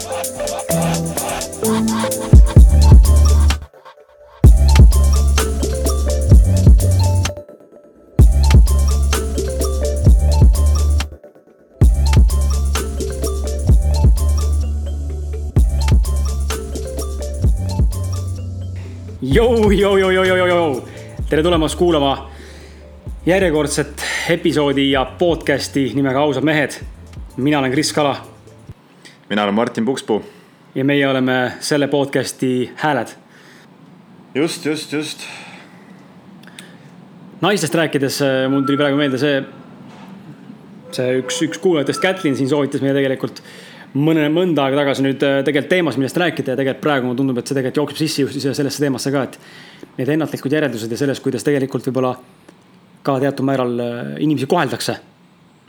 Jou, jou, jou, jou, jou, jou. tere tulemast kuulama järjekordset episoodi ja podcast'i nimega Ausad mehed. mina olen Kris Kala mina olen Martin Pukspuu. ja meie oleme selle podcast'i hääled. just, just, just. naistest rääkides äh, mul tuli praegu meelde see, see üks, üks kuulajatest, Kätlin siin soovitas meile tegelikult mõne, mõnda aega tagasi nüüd äh, tegelikult teemas, millest rääkida ja tegelikult praegu mulle tundub, et see tegelikult jookseb sisse just sellesse teemasse ka, et. Need ennatlikud järeldused ja sellest, kuidas tegelikult võib-olla ka teatud määral äh, inimesi koheldakse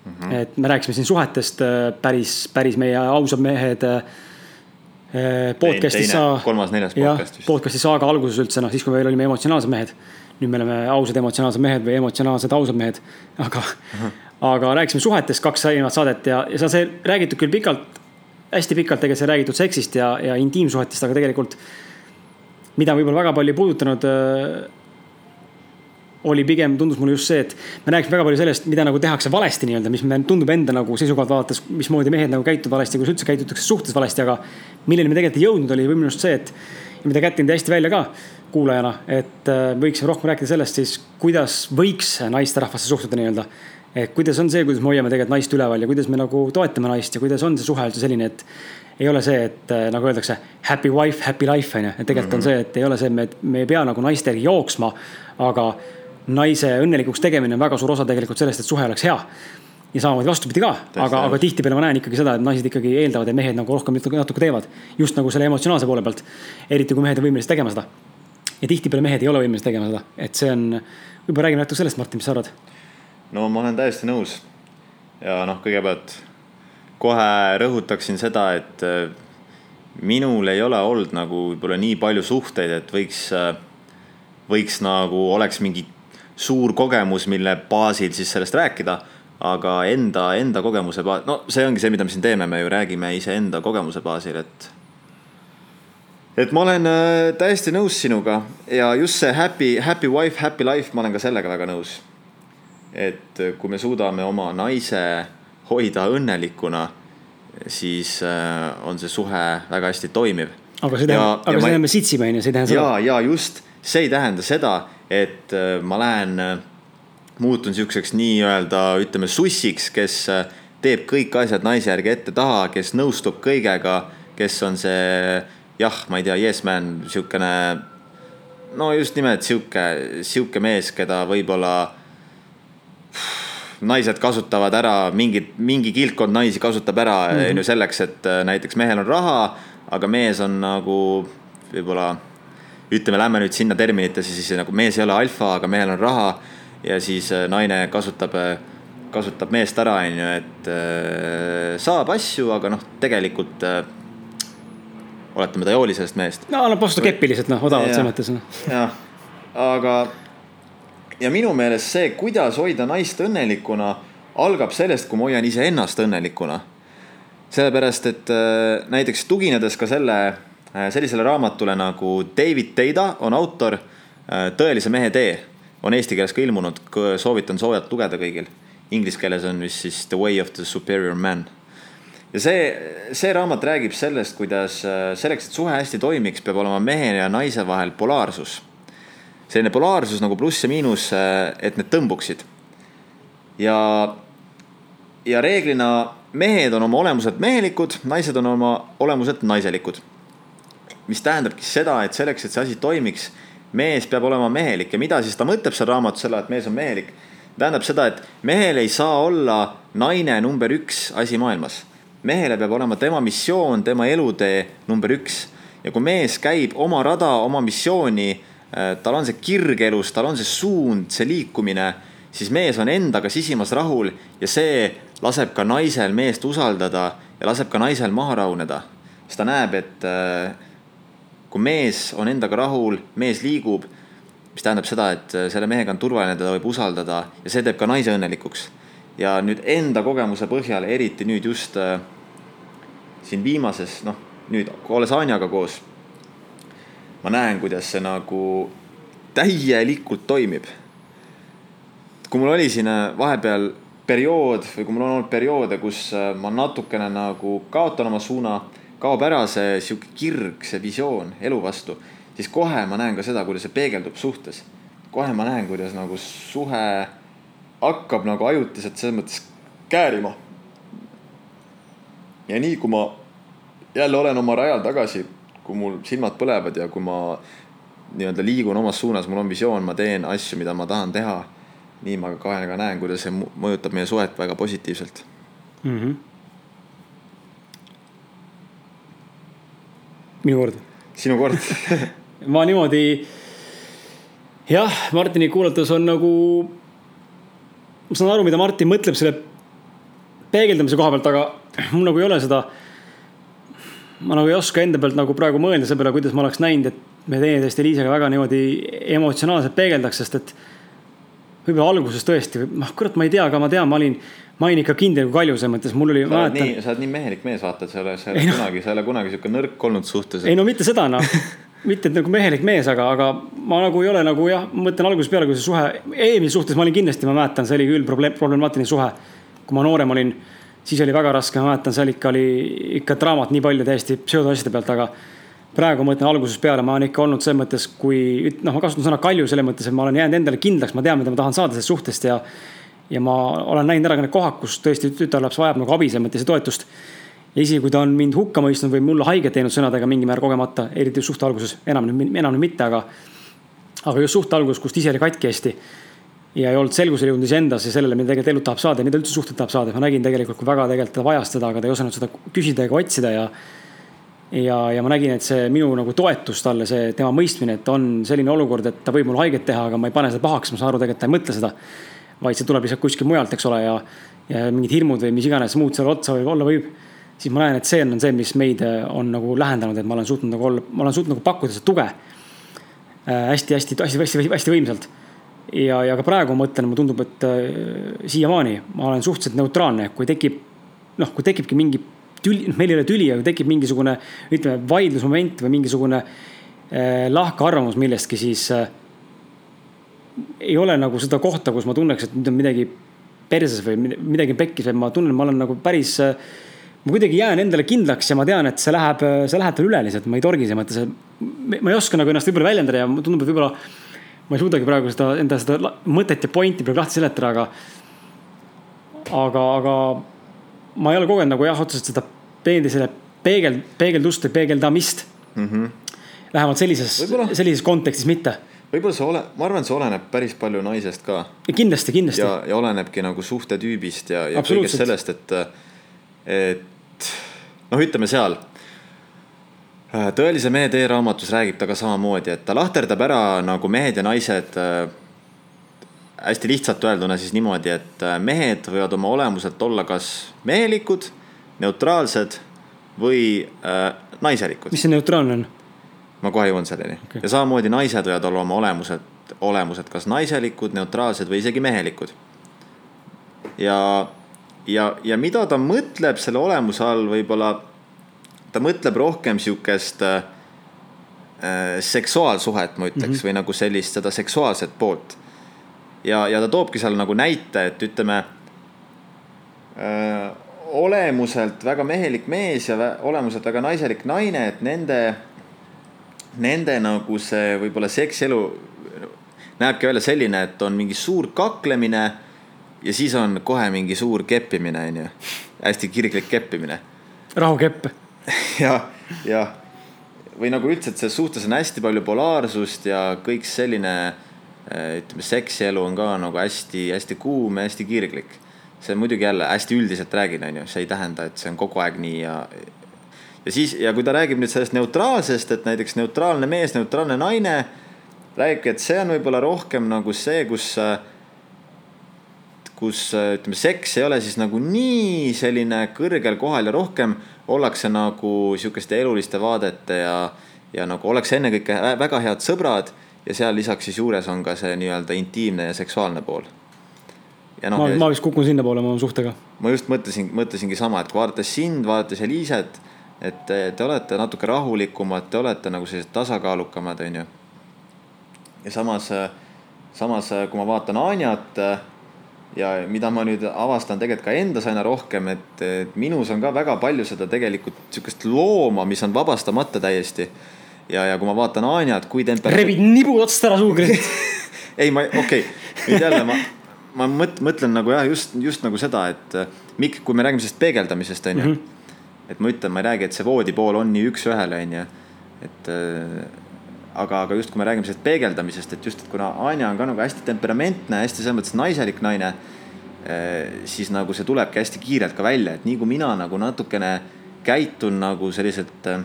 mm. -hmm. et me rääkisime siin suhetest äh, päris, päris meie ausad mehed. podcast'is sa. kolmas, neljas podcast vist. podcast'i saaga alguses üldse noh, siis kui me veel olime emotsionaalsed mehed. nüüd me oleme ausad emotsionaalsed mehed või emotsionaalsed ausad mehed, aga mm. -hmm aga rääkisime suhetest kaks erinevat saadet ja, ja seal sai räägitud küll pikalt hästi pikalt tegelikult sai räägitud seksist ja, ja intiimsuhetest, aga tegelikult. mida võib-olla väga palju ei puudutanud äh,. Oli pigem, tundus mulle just see, et me rääkisime väga palju sellest, mida nagu tehakse valesti nii-öelda, mis me tundub enda nagu seisukohalt vaadates, mismoodi mehed nagu käituvad valesti, kuidas üldse käitutakse suhtes valesti, aga. milleni me tegelikult ei jõudnud, oli minu arust see, et ja mida Kätlin tõi hästi välja ka kuulajana, et äh, võiksime rohkem rääkida sellest siis, kuidas võiks naisterahvasse suhtuda nii-öelda et kuidas on see, kuidas me hoiame tegelikult naist üleval ja kuidas me nagu toetame naist ja kuidas on see suhe üldse selline, et. ei ole see, et äh, nagu öeldakse, happy wife, happy life on ju, et tegelikult mm -hmm. on see, et ei ole see, me, me ei pea nagu naistega jooksma. aga naise õnnelikuks tegemine on väga suur osa tegelikult sellest, et suhe oleks hea ja samamoodi vastupidi ka, aga, aga tihtipeale ma näen ikkagi seda, et naised ikkagi eeldavad, et mehed nagu rohkem natuke teevad. just nagu selle emotsionaalse poole pealt. eriti kui mehed on võimelised tegema seda. ja tihtipeale mehed ei ole võimelised tegema seda, et see on, võib-olla räägime natuke sellest, Martin, mis sa arvad? no ma olen täiesti nõus. ja noh, kõigepealt kohe rõhutaksin seda, et äh, minul ei ole olnud nagu võib-olla nii palju suhteid, et võiks, äh, võiks nagu oleks mingi suur kogemus, mille baasil siis sellest rääkida. aga enda, enda kogemuse baas, no see ongi see, mida me siin teeme, me ju räägime iseenda kogemuse baasil, et. et ma olen äh, täiesti nõus sinuga ja just see happy, happy wife, happy life, ma olen ka sellega väga nõus et kui me suudame oma naise hoida õnnelikuna, siis äh, on see suhe väga hästi toimiv. aga see tähendab, aga see tähendab, me sitsime on ju, see ei tähenda seda. ja, ja just, see ei tähenda seda, et äh, ma lähen, äh, muutun siukseks nii-öelda, ütleme sussiks, kes teeb kõik asjad naise järgi ette-taha, kes nõustub kõigega, kes on see jah, ma ei tea, yes man, siukene. no just nimelt sihuke, sihuke mees, keda võib-olla naised kasutavad ära, mingid, mingi kildkond naisi kasutab ära, mhm. on ju, selleks, et äh, näiteks mehel on raha, aga mees on nagu võib-olla ütleme, lähme nüüd sinna terminitesse, siis nagu mees ei ole alfa, aga mehel on raha. ja siis äh, naine kasutab, äh, kasutab meest ära, on ju, et äh, saab asju, aga noh, tegelikult oletame, ta ei hooli sellest mehest. no annab vastu keppi lihtsalt noh, odavalt selles mõttes. Noh. jah, aga ja minu meelest see, kuidas hoida naist õnnelikuna, algab sellest, kui ma hoian iseennast õnnelikuna. sellepärast, et näiteks tuginedes ka selle, sellisele raamatule nagu David Teida on autor äh, Tõelise mehe tee, on eesti keeles ka ilmunud, soovitan soojalt lugeda kõigil. Inglise keeles on vist siis The way of the superior man ja see, see raamat räägib sellest, kuidas selleks, et suhe hästi toimiks, peab olema mehe ja naise vahel polaarsus selline polaarsus nagu pluss ja miinus, äh, et need tõmbuksid. ja, ja reeglina mehed on oma olemuselt mehelikud, naised on oma olemuselt naiselikud. Mis tähendabki seda, et selleks, et see asi toimiks, mees peab olema mehelik ja mida siis ta mõtleb seal raamatus selle, et mees on mehelik. tähendab seda, et mehel ei saa olla naine number üks asi maailmas. mehele peab olema tema missioon, tema elutee number üks ja kui mees käib oma rada, oma missiooni Äh, tal on see kirg elus, tal on see suund, see liikumine, siis mees on endaga sisimas rahul ja see laseb ka naisel meest usaldada ja laseb ka naisel maha rahuneda. sest ta näeb, et äh, kui mees on endaga rahul, mees liigub, mis tähendab seda, et äh, selle mehega on turvaline, teda võib usaldada ja see teeb ka naise õnnelikuks. ja nüüd enda kogemuse põhjal, eriti nüüd just siin viimases, noh nüüd olles Anjaga koos. ma näen, kuidas see nagu täielikult toimib. kui mul oli siin äh, vahepeal periood või kui mul on olnud perioode, kus äh, ma natukene nagu kaotan oma suuna, kaob ära see sihuke kirg, see visioon elu vastu, siis kohe ma näen ka seda, kuidas see peegeldub suhtes. kohe ma näen, kuidas nagu suhe hakkab nagu ajutiselt selles mõttes käärima. ja nii, kui ma jälle olen oma rajal tagasi, kui mul silmad põlevad ja kui ma nii-öelda liigun omas suunas, mul on visioon, ma teen asju, mida ma tahan teha. nii ma kahega näen, kuidas see mõjutab meie suhet väga positiivselt mm. -hmm. Minu kord. sinu kord ma niimoodi, jah, Martini kuulates on nagu, ma saan aru, mida Martin mõtleb selle peegeldamise koha pealt, aga mul nagu ei ole seda ma nagu ei oska enda pealt nagu praegu mõelda selle peale, kuidas ma oleks näinud, et me teineteist Eliisega väga niimoodi emotsionaalselt peegeldaks, sest et võib-olla alguses tõesti, noh, kurat, ma ei tea, aga ma tean, ma olin, ma olin ikka kindel kui Kalju selles mõttes, mul oli. oled nii, sa oled nii mehelik mees, vaata, et sa ei ole, sa ei ole no. kunagi, sa ei ole kunagi sihuke nõrk olnud suhtes. ei no mitte seda noh mitte et nagu mehelik mees, aga, aga ma nagu ei ole nagu jah, ma mõtlen algusest peale, kui see suhe, eelmises suhtes ma olin kindlasti, ma mäletan, see oli küll probleem, problemaatiline suhe. kui ma noorem olin siis oli väga raske, ma mäletan, seal ikka oli ikka draamat nii palju täiesti pseudoasjade pealt, aga praegu ma ütlen algusest peale, ma olen ikka olnud selles mõttes, kui noh, ma kasutan sõna kalju selles mõttes, et ma olen jäänud endale kindlaks, ma tean, mida ma tahan saada sellest suhtest ja. Ja ma olen näinud ära ka need kohad, kus tõesti tütarlaps vajab nagu abi selles mõttes ja toetust. ja isegi kui ta on mind hukka mõistnud või mulle haiget teinud sõnadega mingi määr kogemata, eriti suhte alguses, enam, enam nüüd mitte, aga. aga just suhte alguses, kus ta ise oli katki hästi ja ei olnud selgusele jõudnud iseendas ja sellele, mida tegelikult elult tahab saada ja mida üldse suhted tahab saada. ma nägin tegelikult, kui väga tegelikult ta vajas seda, aga ta ei osanud seda küsida ega otsida ja. ja, ja ma nägin, et see minu nagu toetus talle, see tema mõistmine, et on selline olukord, et ta võib mulle haiget teha, aga ma ei pane seda pahaks, ma saan aru, tegelikult ta ei mõtle seda. Vaid see tuleb lihtsalt kuskilt mujalt, eks ole, ja, ja mingid hirmud või mis iganes muud seal otsa võib olla võib. siis ma näen, et see on see, mis meid on nagu lähendanud, et ma olen suutnud nagu olla, ma olen suutnud nagu pakkuda seda tuge hästi-hästi-hästi-hästi-hästi äh, võimsalt ja, ja ka praegu ma mõtlen, mulle tundub, et äh, siiamaani ma olen suhteliselt neutraalne, kui tekib, noh, kui tekibki mingi tüli, noh, meil ei ole tüli, aga tekib mingisugune, ütleme, vaidlusmoment või mingisugune äh, lahkarvamus millestki, siis äh, ei ole nagu seda kohta, kus ma tunneks, et nüüd on midagi perses või midagi pekkis, vaid ma tunnen, ma olen nagu päris ma kuidagi jään endale kindlaks ja ma tean, et see läheb, see läheb tal üle lihtsalt, ma ei torgi selles mõttes, et ma ei oska nagu ennast võib-olla väljendada ja tundub, et võib-olla ma ei suudagi praegu seda, enda seda mõtet ja pointi praegu lahti seletada, aga. aga, aga ma ei ole kogenud nagu jah, otseselt seda teineteisele peegel, peegeldust või peegeldamist mm. -hmm. vähemalt sellises, sellises kontekstis mitte võib-olla see ole, ma arvan, see oleneb päris palju naisest ka. kindlasti, kindlasti. ja, ja olenebki nagu suhtetüübist ja, ja kõigest sellest, et, et noh, ütleme seal Äh, tõelise mehe teeraamatus räägib ta ka samamoodi, et ta lahterdab ära nagu mehed ja naised äh, hästi lihtsalt öelduna siis niimoodi, et äh, mehed võivad oma olemuselt olla kas mehelikud, neutraalsed või äh, naiselikud. mis see neutraalne on? Ma kohe jõuan selleni okay. ja samamoodi naised võivad olla oma olemuselt, olemuselt kas naiselikud, neutraalsed või isegi mehelikud. ja, ja, ja mida ta mõtleb selle olemuse all võib-olla ta mõtleb rohkem sihukest äh, äh, seksuaalsuhet, ma ütleks mm, -hmm. või nagu sellist, seda seksuaalset poolt. ja, ja ta toobki seal nagu näite, et ütleme äh,. olemuselt väga mehelik mees ja olemuselt väga naiselik naine, et nende, nende nagu see võib-olla seksielu näebki välja selline, et on mingi suur kaklemine ja siis on kohe mingi suur keppimine, onju. hästi kirglik keppimine. rahukepp jah, jah. või nagu üldse, et selles suhtes on hästi palju polaarsust ja kõik selline eh, ütleme, seksielu on ka nagu hästi-hästi kuum ja hästi kirglik. see muidugi jälle hästi üldiselt räägin, on ju, see ei tähenda, et see on kogu aeg nii ja. Ja siis, ja kui ta räägib nüüd sellest neutraalsest, et näiteks neutraalne mees, neutraalne naine. räägibki, et see on võib-olla rohkem nagu see, kus kus ütleme, seks ei ole siis nagu nii selline kõrgel kohal ja rohkem ollakse nagu sihukeste eluliste vaadete ja, ja nagu ollakse ennekõike väga head sõbrad ja seal lisaks siis juures on ka see nii-öelda intiimne ja seksuaalne pool. No, ma, ma vist kukun sinnapoole oma suhtega. ma just mõtlesin, mõtlesingi sama, et vaadates sind, vaadates Eliiset et te, te olete natuke rahulikumad, te olete nagu sellised tasakaalukamad, onju. ja samas, samas kui ma vaatan Anjat ja mida ma nüüd avastan tegelikult ka endas aina rohkem, et, et minus on ka väga palju seda tegelikult sihukest looma, mis on vabastamata täiesti. ja, ja kui ma vaatan Anjat, kui temper-. rebid nibud otsast ära suukrist ei, ma, okei okay., nüüd jälle ma, ma mõt-, mõtlen nagu jah, just, just nagu seda, et mik-, kui me räägime sellest peegeldamisest, onju mm. -hmm et ma ütlen, ma ei räägi, et see voodipool on nii üks-ühele, onju. et äh, aga, aga just kui me räägime sellest peegeldamisest, et just, et kuna Anja on ka nagu hästi temperamentne, hästi selles mõttes naiselik naine äh,. siis nagu see tulebki hästi kiirelt ka välja, et nii kui mina nagu natukene käitun nagu selliselt äh,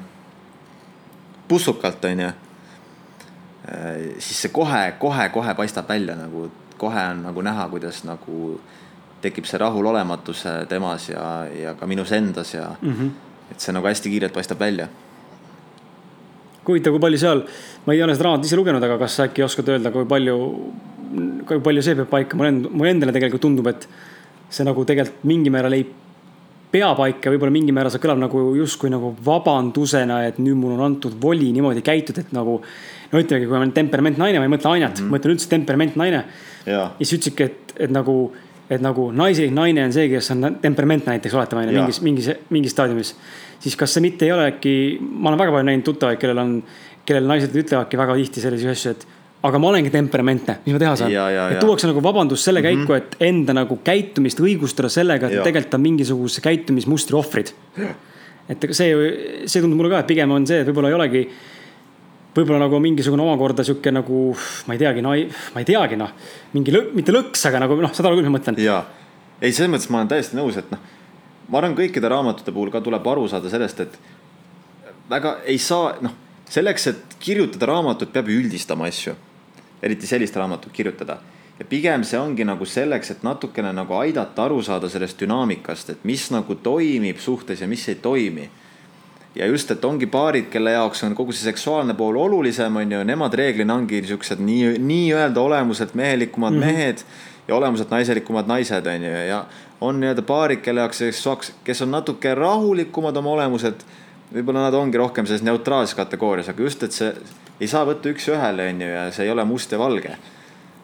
pussukalt, onju. Äh, siis see kohe, kohe, kohe paistab välja nagu, kohe on nagu näha, kuidas nagu tekib see rahulolematus temas ja, ja ka minus endas ja mm -hmm. et see nagu hästi kiirelt paistab välja. huvitav, kui palju seal, ma ei ole seda raamatut ise lugenud, aga kas äkki oskad öelda, kui palju, kui palju see peab paika, mulle end-, mulle endale tegelikult tundub, et see nagu tegelikult mingil määral ei pea paika, võib-olla mingil määral see kõlab nagu justkui nagu vabandusena, et nüüd mul on antud voli niimoodi käituda, et nagu. no ütlemegi, kui ma olen temperament naine, ma ei mõtle Ainat mm, -hmm. ma mõtlen üldse temperament naine. ja siis ütlesidki, et, et nagu et nagu naislik naine on see, kes on temperament näiteks, oletame mingis, mingis, mingis staadiumis. siis kas see mitte ei ole äkki, ma olen väga palju näinud tuttavaid, kellel on, kellel naised ütlevadki väga tihti selliseid asju, et aga ma olengi temperamentne, mis ma teha saan. et tuuakse nagu vabandus selle mm -hmm. käiku, et enda nagu käitumist õigustada sellega, et ja. tegelikult on mingisuguse käitumismustri ohvrid. et see, see tundub mulle ka, et pigem on see, et võib-olla ei olegi võib-olla nagu mingisugune omakorda sihuke nagu, ma ei teagi, no ei, ma ei teagi, noh. mingi lõk, mitte lõks, aga nagu noh, aru küll, ma mõtlen. jaa, ei, selles mõttes ma olen täiesti nõus, et noh, ma arvan, kõikide raamatute puhul ka tuleb aru saada sellest, et väga ei saa, noh, selleks, et kirjutada raamatut, peab ju üldistama asju. eriti sellist raamatut kirjutada. ja pigem see ongi nagu selleks, et natukene nagu aidata aru saada sellest dünaamikast, et mis nagu toimib suhtes ja mis ei toimi ja just, et ongi paarid, kelle jaoks on kogu see seksuaalne pool olulisem, on ju, nemad reeglina ongi siuksed nii, nii-öelda olemuselt mehelikumad mm -hmm. mehed ja olemuselt naiselikumad naised, on ju, ja on nii-öelda paarid, kelle jaoks, kes on natuke rahulikumad oma olemuselt. võib-olla nad ongi rohkem selles neutraalses kategoorias, aga just, et see ei saa võtta üks-ühele, on ju, ja see ei ole must ja valge.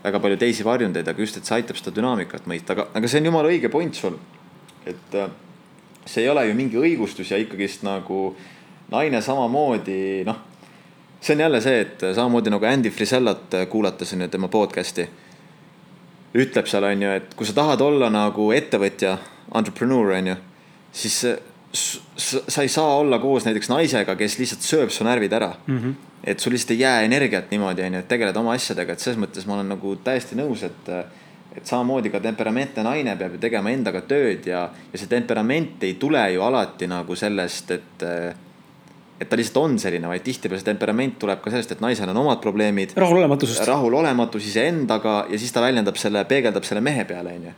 väga palju teisi varjundeid, aga just, et see aitab seda dünaamikat mõista, aga, aga see on jumala õige point sul. et äh, see ei ole ju mingi õigustus ja ikkagist nagu naine samamoodi, noh. see on jälle see, et samamoodi nagu Andy Frisellat kuulates on ju tema podcast'i. ütleb seal on ju, et kui sa tahad olla nagu ettevõtja, entrepreneur on ju, siis sa ei saa olla koos näiteks naisega, kes lihtsalt sööb su närvid ära mm. -hmm. et sul lihtsalt ei jää energiat niimoodi on ju, et tegeled oma asjadega, et selles mõttes ma olen nagu täiesti nõus, et et samamoodi ka temperamentne naine peab ju tegema endaga tööd ja, ja see temperament ei tule ju alati nagu sellest, et et ta lihtsalt on selline, vaid tihtipeale see temperament tuleb ka sellest, et naisel on omad probleemid. rahulolematusest. rahulolematus iseendaga ja siis ta väljendab selle, peegeldab selle mehe peale, onju.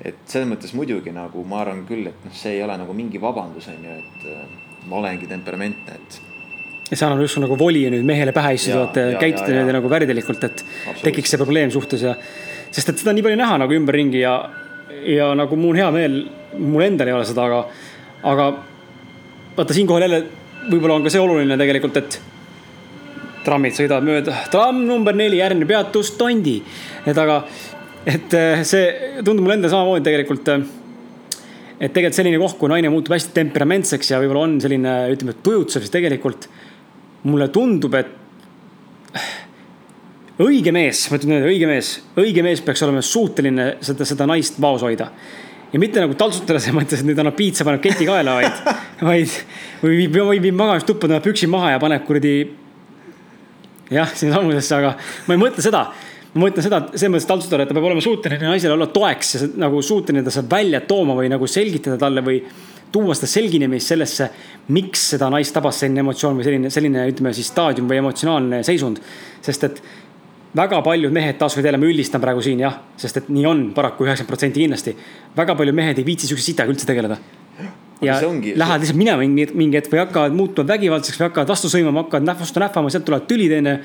et selles mõttes muidugi nagu ma arvan küll, et noh, see ei ole nagu mingi vabandus, onju, et äh, ma olengi temperamentne, et ja see annab justkui nagu voli nüüd mehele pähe istuda, et käituda niimoodi nagu värdelikult, et tekiks see probleem suhtes ja sest et seda on nii palju näha nagu ümberringi ja, ja nagu mul on hea meel, mul endal ei ole seda, aga, aga vaata siinkohal jälle võib-olla on ka see oluline tegelikult, et trammid sõidavad mööda, tramm number neli, järgmine peatus, Tondi. et aga, et eh, see tundub mulle endale samamoodi tegelikult. Eh, et tegelikult selline koht, kui naine muutub hästi temperamentseks ja võib-olla on selline, ütleme, tujutsev, siis tegelikult mulle tundub, et õige mees, ma ütlen, õige mees, õige mees peaks olema suuteline seda, seda naist vaos hoida. ja mitte nagu taltsutada selles mõttes, et nüüd annab piitsa, paneb keti kaela, vaid, vaid või viib, või viib magamistuppa, tõmbab püksid maha ja paneb kuradi. jah, sinnasamusesse, aga ma ei mõtle seda ma mõtlen seda, selles mõttes taltsutada, et ta peab olema suuteline naisele olla toeks ja nagu suuteline ta saab välja tooma või nagu selgitada talle või tuua seda selginemist sellesse, miks seda naist tabas selline emotsioon või selline, selline, ütleme siis staadium või emotsionaalne seisund. sest et väga paljud mehed, taaskord jälle ma üldistan praegu siin jah, sest et nii on paraku üheksakümmend protsenti kindlasti. väga paljud mehed ei viitsi sihukese sitaga üldse tegeleda. ja ongi, lähevad lihtsalt minema mingi, mingi hetk või hakkavad muutuma vägivaldseks või hakkavad vastu sõimama, hakkavad nähvastu nähvama, sealt tulevad tülid onju.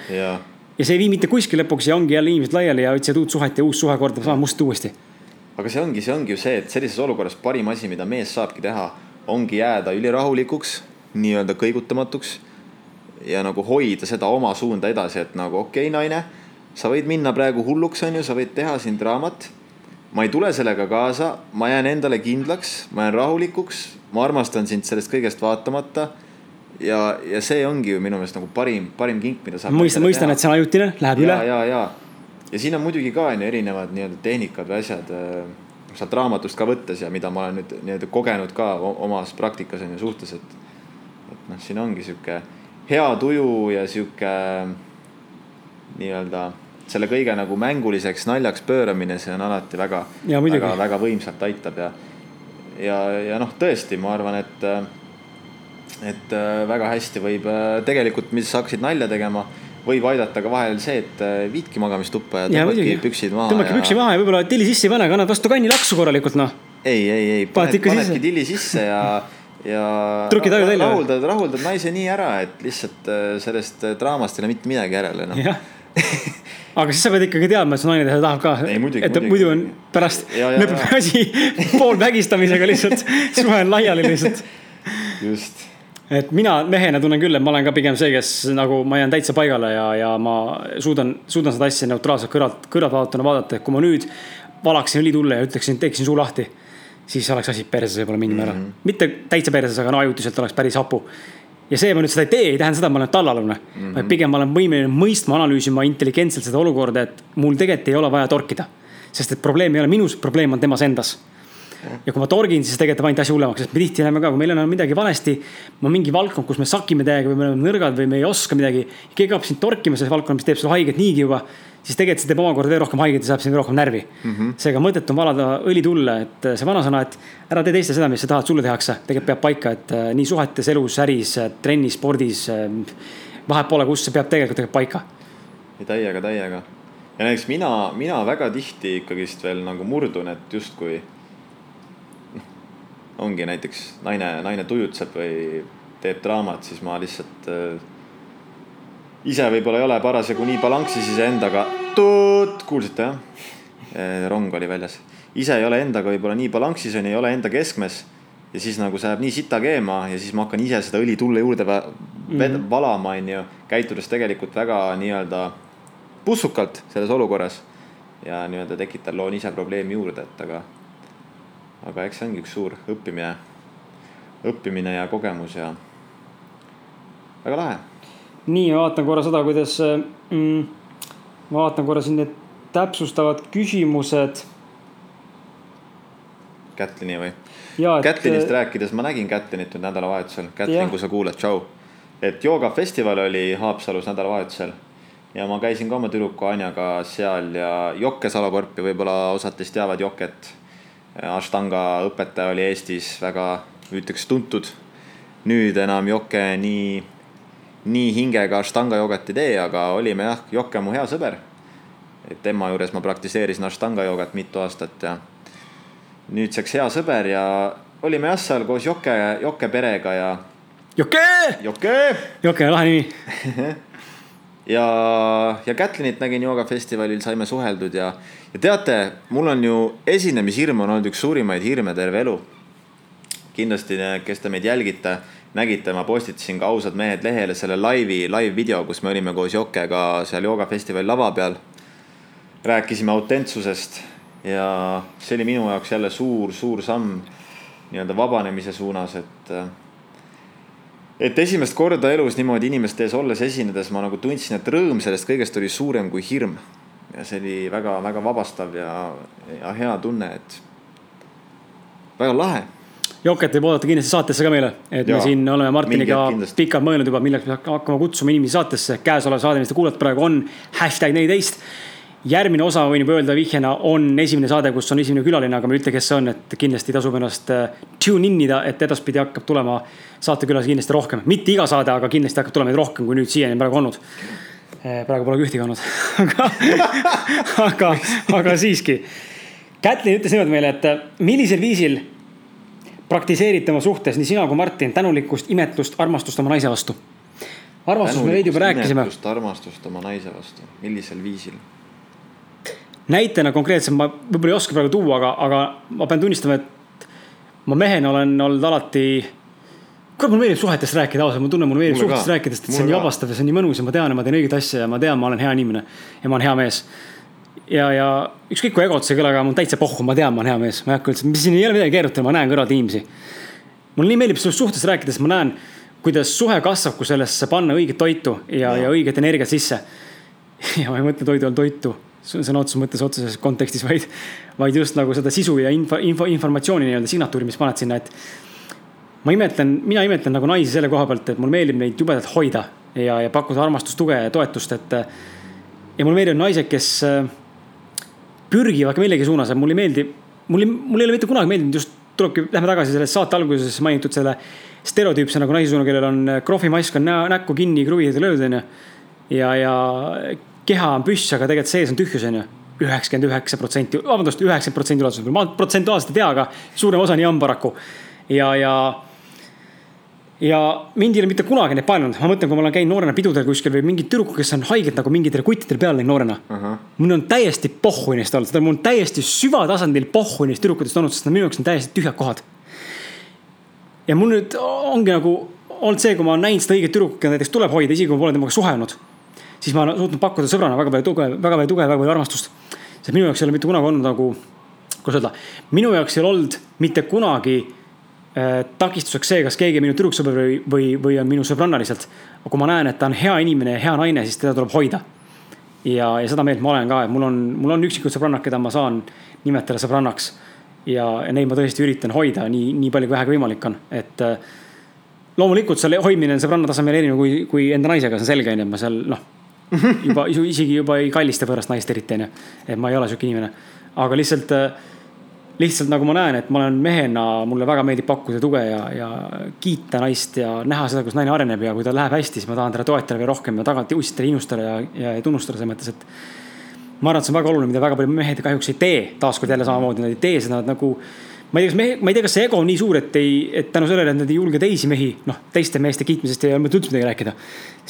ja see ei vii mitte kuskile lõpuks ja ongi jälle inimesed laiali ja otsivad uut suhet ja uus suhe kordab sama must uuesti. aga see ongi, see ongi ju see, et sellises olukorras parim asi, mida mees saabki teha, ongi jääda ülirahulikuks, nii-öelda kõigutamatuks ja nagu hoida seda oma suunda edasi, et nagu okei okay,, naine, sa võid minna praegu hulluks, on ju, sa võid teha siin draamat. ma ei tule sellega kaasa, ma jään endale kindlaks, ma jään rahulikuks, ma armastan sind sellest kõigest vaatamata. ja, ja see ongi ju minu meelest nagu parim, parim kink, mida saab. mõistan, mõistan, et see on ajutine, läheb ja, üle. ja, ja, ja siin on muidugi ka on ju erinevad nii-öelda tehnikad või asjad sealt raamatust ka võttes ja mida ma olen nüüd nii-öelda kogenud ka omas praktikas on ju suhtes, et. et noh, siin ongi sihuke hea tuju ja sihuke nii-öelda selle kõige nagu mänguliseks naljaks pööramine, see on alati väga, väga, väga võimsalt aitab ja. ja, ja noh, tõesti, ma arvan, et, et väga hästi võib tegelikult, mis hakkasid nalja tegema võib aidata ka vahel see, et viidki magamistuppa ja tõmbadki püksid maha. tõmbadki ja... püksi maha ja võib-olla tilli sisse ei pane, kannad vastu kanni laksu korralikult noh. ei, ei, ei, paned, panedki tilli sisse ja ja trükid aju välja. rahuldad, rahuldad naise nii ära, et lihtsalt sellest draamast ei ole mitte midagi järele noh aga siis sa pead ikkagi teadma, et su naine seda tahab ka. et muidu on pärast lõpeb asi poolvägistamisega lihtsalt suhe on laiali lihtsalt. just. et mina mehena tunnen küll, et ma olen ka pigem see, kes nagu ma jään täitsa paigale ja, ja ma suudan, suudan seda asja neutraalselt kõrvalt, kõrvaltvaatajana vaadata, et kui ma nüüd valaksin õli tulle ja ütleksin, teeksin suu lahti siis oleks asi perses võib-olla mingil määral mm. -hmm. mitte täitsa perses, aga no ajutiselt oleks päris hapu ja see, ma nüüd seda ei tee, ei tähenda seda, et ma olen tallalune mm. -hmm. vaid pigem ma olen võimeline mõistma, analüüsima intelligentselt seda olukorda, et mul tegelikult ei ole vaja torkida. sest et probleem ei ole minus, probleem on temas endas. ja kui ma torgin, siis tegelikult teeb ainult asja hullemaks, sest me tihti näeme ka, kui meil on midagi valesti. on mingi valdkond, kus me sakime täiega või me oleme nõrgad või me ei oska midagi. keegi hakkab sind torkima selles valdkonnas, mis teeb sulle haiget niigi juba siis tegelikult see teeb omakorda veel rohkem haiget ja saab sind rohkem närvi mm -hmm.. seega mõttetu on valada õli tulle, et see vanasõna, et ära tee teistele seda, mis sa tahad, sulle tehakse, tegelikult peab paika, et äh, nii suhetes, elus, äris, äh, trennis, spordis. Äh, vahet pole, kus see peab tegelikult, tegelikult paika. täiega, täiega. ja näiteks mina, mina väga tihti ikkagist veel nagu murdun, et justkui. noh, ongi näiteks naine, naine tujutseb või teeb draamat, siis ma lihtsalt ise võib-olla ei ole parasjagu nii balanssis iseendaga. kuulsite jah? rong oli väljas. ise ei ole endaga võib-olla nii balanssis on ju, ei ole enda keskmes. ja siis nagu see läheb nii sita keema ja siis ma hakkan ise seda õli tulle juurde mm -hmm. valama, on ju. käitudes tegelikult väga nii-öelda pussukalt selles olukorras. ja nii-öelda tekitan, loon ise probleemi juurde, et aga, aga eks see ongi üks suur õppimine, õppimine ja kogemus ja väga lahe nii, ma vaatan korra seda, kuidas mm,, ma vaatan korra siin need täpsustavad küsimused. Kätlini või? Kätlinist rääkides, ma nägin Kätlinit nüüd nädalavahetusel, Kätlin, kui sa kuulad, tšau. et joogafestival oli Haapsalus nädalavahetusel ja ma käisin ka oma tüdruku Anjaga seal ja Jokke salakorpi, võib-olla osad teist teavad Joket. Ashtanga õpetaja oli Eestis väga, ütleks tuntud. nüüd enam Jokke nii nii hingega Ashtanga joogat ei tee, aga olime jah, Jokke on mu hea sõber. et tema juures ma praktiseerisin Ashtanga joogat mitu aastat ja nüüdseks hea sõber ja olime jah seal koos Jokke, Jokke perega ja. Jokke! Jokke! Jokke, lahe nimi ja, ja Kätlinit nägin joogafestivalil, saime suheldud ja, ja teate, mul on ju esinemishirm on olnud üks suurimaid hirme terve elu. kindlasti, kes te meid jälgite nägite, ma postitasin ka ausad mehed lehele selle laivi, live-video, kus me olime koos Jokega seal joogafestivali lava peal. rääkisime autentsusest ja see oli minu jaoks jälle suur-suur samm nii-öelda vabanemise suunas, et. et esimest korda elus niimoodi inimeste ees olles esinedes ma nagu tundsin, et rõõm sellest kõigest oli suurem kui hirm. ja see oli väga-väga vabastav ja, ja hea tunne, et väga lahe Joket võib oodata kindlasti saatesse ka meile, et ja, me siin oleme Martiniga pikalt mõelnud juba, milleks me hakkame kutsuma inimesi saatesse. käesolev saade, mis te kuulate praegu on hashtag neliteist. järgmine osa, võin juba öelda vihjena, on esimene saade, kus on esimene külaline, aga ma ei ütle, kes see on, et kindlasti tasub ennast äh, tune in ida, et edaspidi hakkab tulema saatekülalisi kindlasti rohkem. mitte iga saade, aga kindlasti hakkab tulema neid rohkem, kui nüüd siiani praegu olnud äh, praegu pole ühtegi olnud aga, aga, aga siiski. Kätlin ütles niimoodi meile, et äh, millisel viisil praktiseerite oma suhtes, nii sina kui Martin, tänulikkust, imetlust, armastust oma naise vastu? armastus me veidi juba rääkisime. armastust oma naise vastu, millisel viisil? näitena konkreetselt ma võib-olla ei oska praegu tuua, aga, aga ma pean tunnistama, et ma mehena olen olnud alati kurat, mulle meeldib suhetest rääkida, ausalt, ma tunnen, mulle meeldib Mulle ka. suhetest rääkida, sest et see on nii ka. vabastav ja see on nii mõnus ja ma tean ja ma teen õiget asja ja ma tean, ma olen hea inimene. ja ma olen hea mees. Ja, ja ükskõik kui egot see ei kõla, aga mul täitsa pohhu, ma tean, ma olen hea mees, ma ei hakka üldse, siin ei ole midagi keerutada, ma näen kõrvalt inimesi. mulle nii meeldib sellest suhtest rääkida, sest ma näen, kuidas suhe kasvab, kui sellesse panna õiget toitu ja, ja õiget energiat sisse. ja ma ei mõtle toidu all toitu sõna otseses mõttes otseses kontekstis, vaid, vaid just nagu seda sisu ja info, info, informatsiooni nii-öelda signatuuri, mis paned sinna, et ma imetlen, mina imetlen nagu naisi selle koha pealt, et mulle meeldib neid jubedalt hoida ja, ja pakkuda armastust, tuge ja toetust, et. ja mulle meeldivad naised, kes pürgivad ka millegi suunas, et mulle ei meeldi, mul ei, mul ei ole mitte kunagi meeldinud just, tulebki, lähme tagasi selle saate alguses mainitud selle stereotüüpse nagu naise suuna, kellel on krohvimask on näo, näkku kinni, kruvid löödud, onju. ja, ja keha on püss, aga tegelikult sees on tühjus, onju üheksakümmend üheksa protsenti, vabandust, üheksakümmend protsenti ulatuses, ma protsentuaalselt ei tea, aga suurem osa nii on paraku. ja, ja ja mind ei ole mitte kunagi neid paelunud, ma mõtlen, kui ma olen käinud noorena pidudel kuskil või mingid tüdrukud, kes on haiged nagu mingitele kuttidele peale läinud noorena uh. -huh. mul on täiesti pohhu neist olnud, mul on täiesti süvatasandil pohhu neist tüdrukutest olnud, sest nad minu jaoks on täiesti tühjad kohad. ja mul nüüd ongi nagu olnud see, kui ma olen näinud seda õiget tüdrukut, keda näiteks tuleb hoida, isegi kui ma pole temaga suhelnud. siis ma olen suutnud pakkuda sõbrana väga palju tuge, väga palju tuge, väga palju armastust. sest minu jaoks ei ole mitte kunagi olnud nagu, kuidas öelda, minu jaoks ei ole olnud mitte kunagi takistuseks see, kas keegi on minu tüdruksõber või, või, või on minu sõbranna lihtsalt. aga kui ma näen, et ta on hea inimene ja hea naine, siis teda tuleb hoida. ja, ja seda meelt ma olen ka, et mul on, mul on üksikud sõbrannad, keda ma saan nimetada sõbrannaks. ja, ja neid ma tõesti üritan hoida nii, nii palju kui vähegi võimalik on, et äh, loomulikult selle hoidmine on sõbranna tasemel erinev kui, kui enda naisega, see on selge, onju, et ma seal noh. juba isegi juba ei kallista võõrast naist eriti, onju. et ma ei ole sihuke inimene, aga lihtsalt äh, lihtsalt nagu ma näen, et ma olen mehena, mulle väga meeldib pakkuda tuge ja, ja kiita naist ja näha seda, kus naine areneb ja kui tal läheb hästi, siis ma tahan teda toetada veel rohkem ja tagant ussitada, innustada ja, ja tunnustada selles mõttes, et. ma arvan, et see on väga oluline, mida väga paljud mehed kahjuks ei tee, taaskord jälle samamoodi, nad ei tee seda nagu. ma ei tea, kas mehe, ma ei tea, kas see ego on nii suur, et ei, et tänu sellele, et nad ei julge teisi mehi, noh, teiste meeste kiitmisest ei ole mõtet üldse midagi rääkida.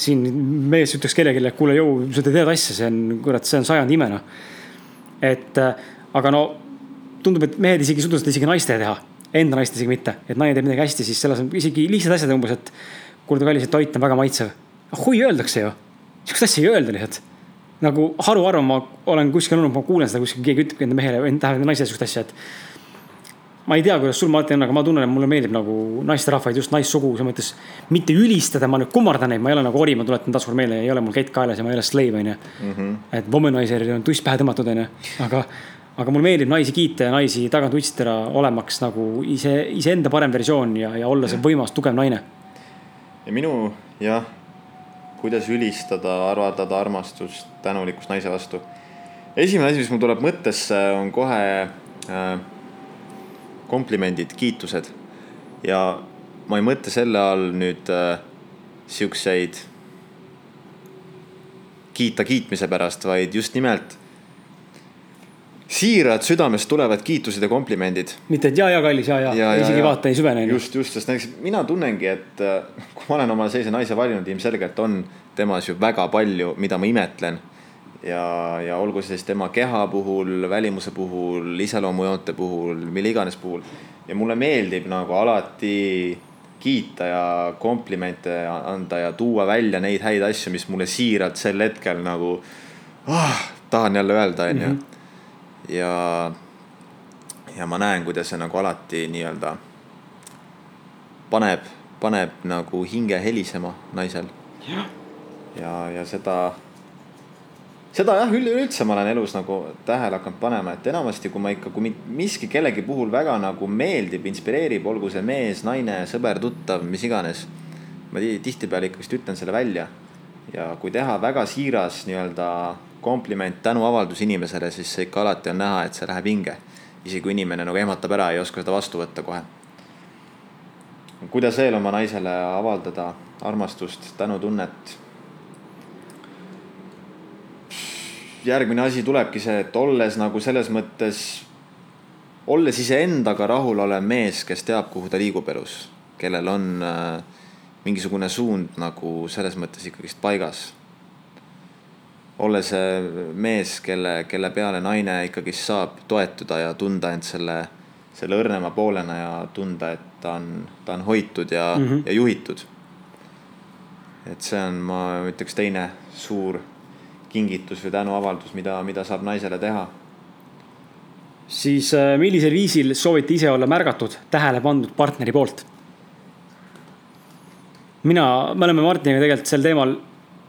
siin mees ütleks kellelegi, et kuule, jõu, sa teed asja, see on, kurat, see on sajandi ime noh. et aga no tundub, et mehed isegi ei suuda seda isegi naistele teha, enda naist isegi mitte, et naine teeb midagi hästi, siis selles on isegi lihtsad asjad umbes, et. kuule, kallis, et toit on väga maitsev. ahhui, öeldakse ju, sihukest asja ei öelda lihtsalt. nagu haruharva ma olen kuskil olnud, ma kuulen seda kuskil, keegi ütlebki enda mehele või enda naisele sihukest asja, et. ma ei tea, kuidas sul Martin aga ma tunnen, et mulle meeldib nagu naisterahvaid, just naissugu selles mõttes. mitte ülistada, ma nüüd kummardan neid, ma ei ole nagu ori, ma tuletan taaskord meelde, ei ole mul kett kaelas ja ma ei ole slave, onju. et womanizerile on tuss pähe tõmmatud, onju, aga aga mulle meeldib naisi kiita ja naisi tagant utsitada, olemaks nagu ise, iseenda parem versioon ja, ja olla see võimas, tugev naine. ja minu jah, kuidas ülistada, avaldada armastust, tänulikkust naise vastu. esimene asi, mis mul tuleb mõttesse, on kohe äh, komplimendid, kiitused. ja ma ei mõtle selle all nüüd äh, siukseid kiita kiitmise pärast, vaid just nimelt siirad südamest tulevad kiitused ja komplimendid. mitte, et ja, ja kallis ja, ja, ja, isegi ja, vaata, ei süvene. just, just, sest näiteks mina tunnengi, et äh, kui ma olen omale sellise naise valinud, ilmselgelt on temas ju väga palju, mida ma imetlen. ja, ja olgu see siis tema keha puhul, välimuse puhul, iseloomujoonte puhul, mille iganes puhul. ja mulle meeldib nagu alati kiita ja komplimente anda ja tuua välja neid häid asju, mis mulle siiralt sel hetkel nagu ah, tahan jälle öelda, onju Mhm. Ja, ja ma näen, kuidas see nagu alati nii-öelda paneb, paneb nagu hinge helisema naisel. ja, ja seda, seda jah, üleüldse ma olen elus nagu tähele hakanud panema, et enamasti, kui ma ikka, kui miski kellegi puhul väga nagu meeldib, inspireerib, olgu see mees, naine, sõber, tuttav, mis iganes. ma tihtipeale ikkagist ütlen selle välja. ja kui teha väga siiras nii-öelda kompliment, tänuavaldus inimesele, siis ikka alati on näha, et see läheb hinge. isegi kui inimene nagu ehmatab ära, ei oska seda vastu võtta kohe. kuidas veel oma naisele avaldada armastust, tänutunnet? järgmine asi tulebki see, et olles nagu selles mõttes, olles iseendaga rahulolev mees, kes teab, kuhu ta liigub elus, kellel on äh, mingisugune suund nagu selles mõttes ikkagist paigas olla see mees, kelle, kelle peale naine ikkagist saab toetuda ja tunda end selle, selle õrnema poolena ja tunda, et ta on, ta on hoitud ja mm, -hmm. ja juhitud. et see on, ma ütleks, teine suur kingitus või tänuavaldus, mida, mida saab naisele teha. siis äh, millisel viisil soovite ise olla märgatud, tähele pandud partneri poolt? mina, me oleme Martiniga tegelikult sel teemal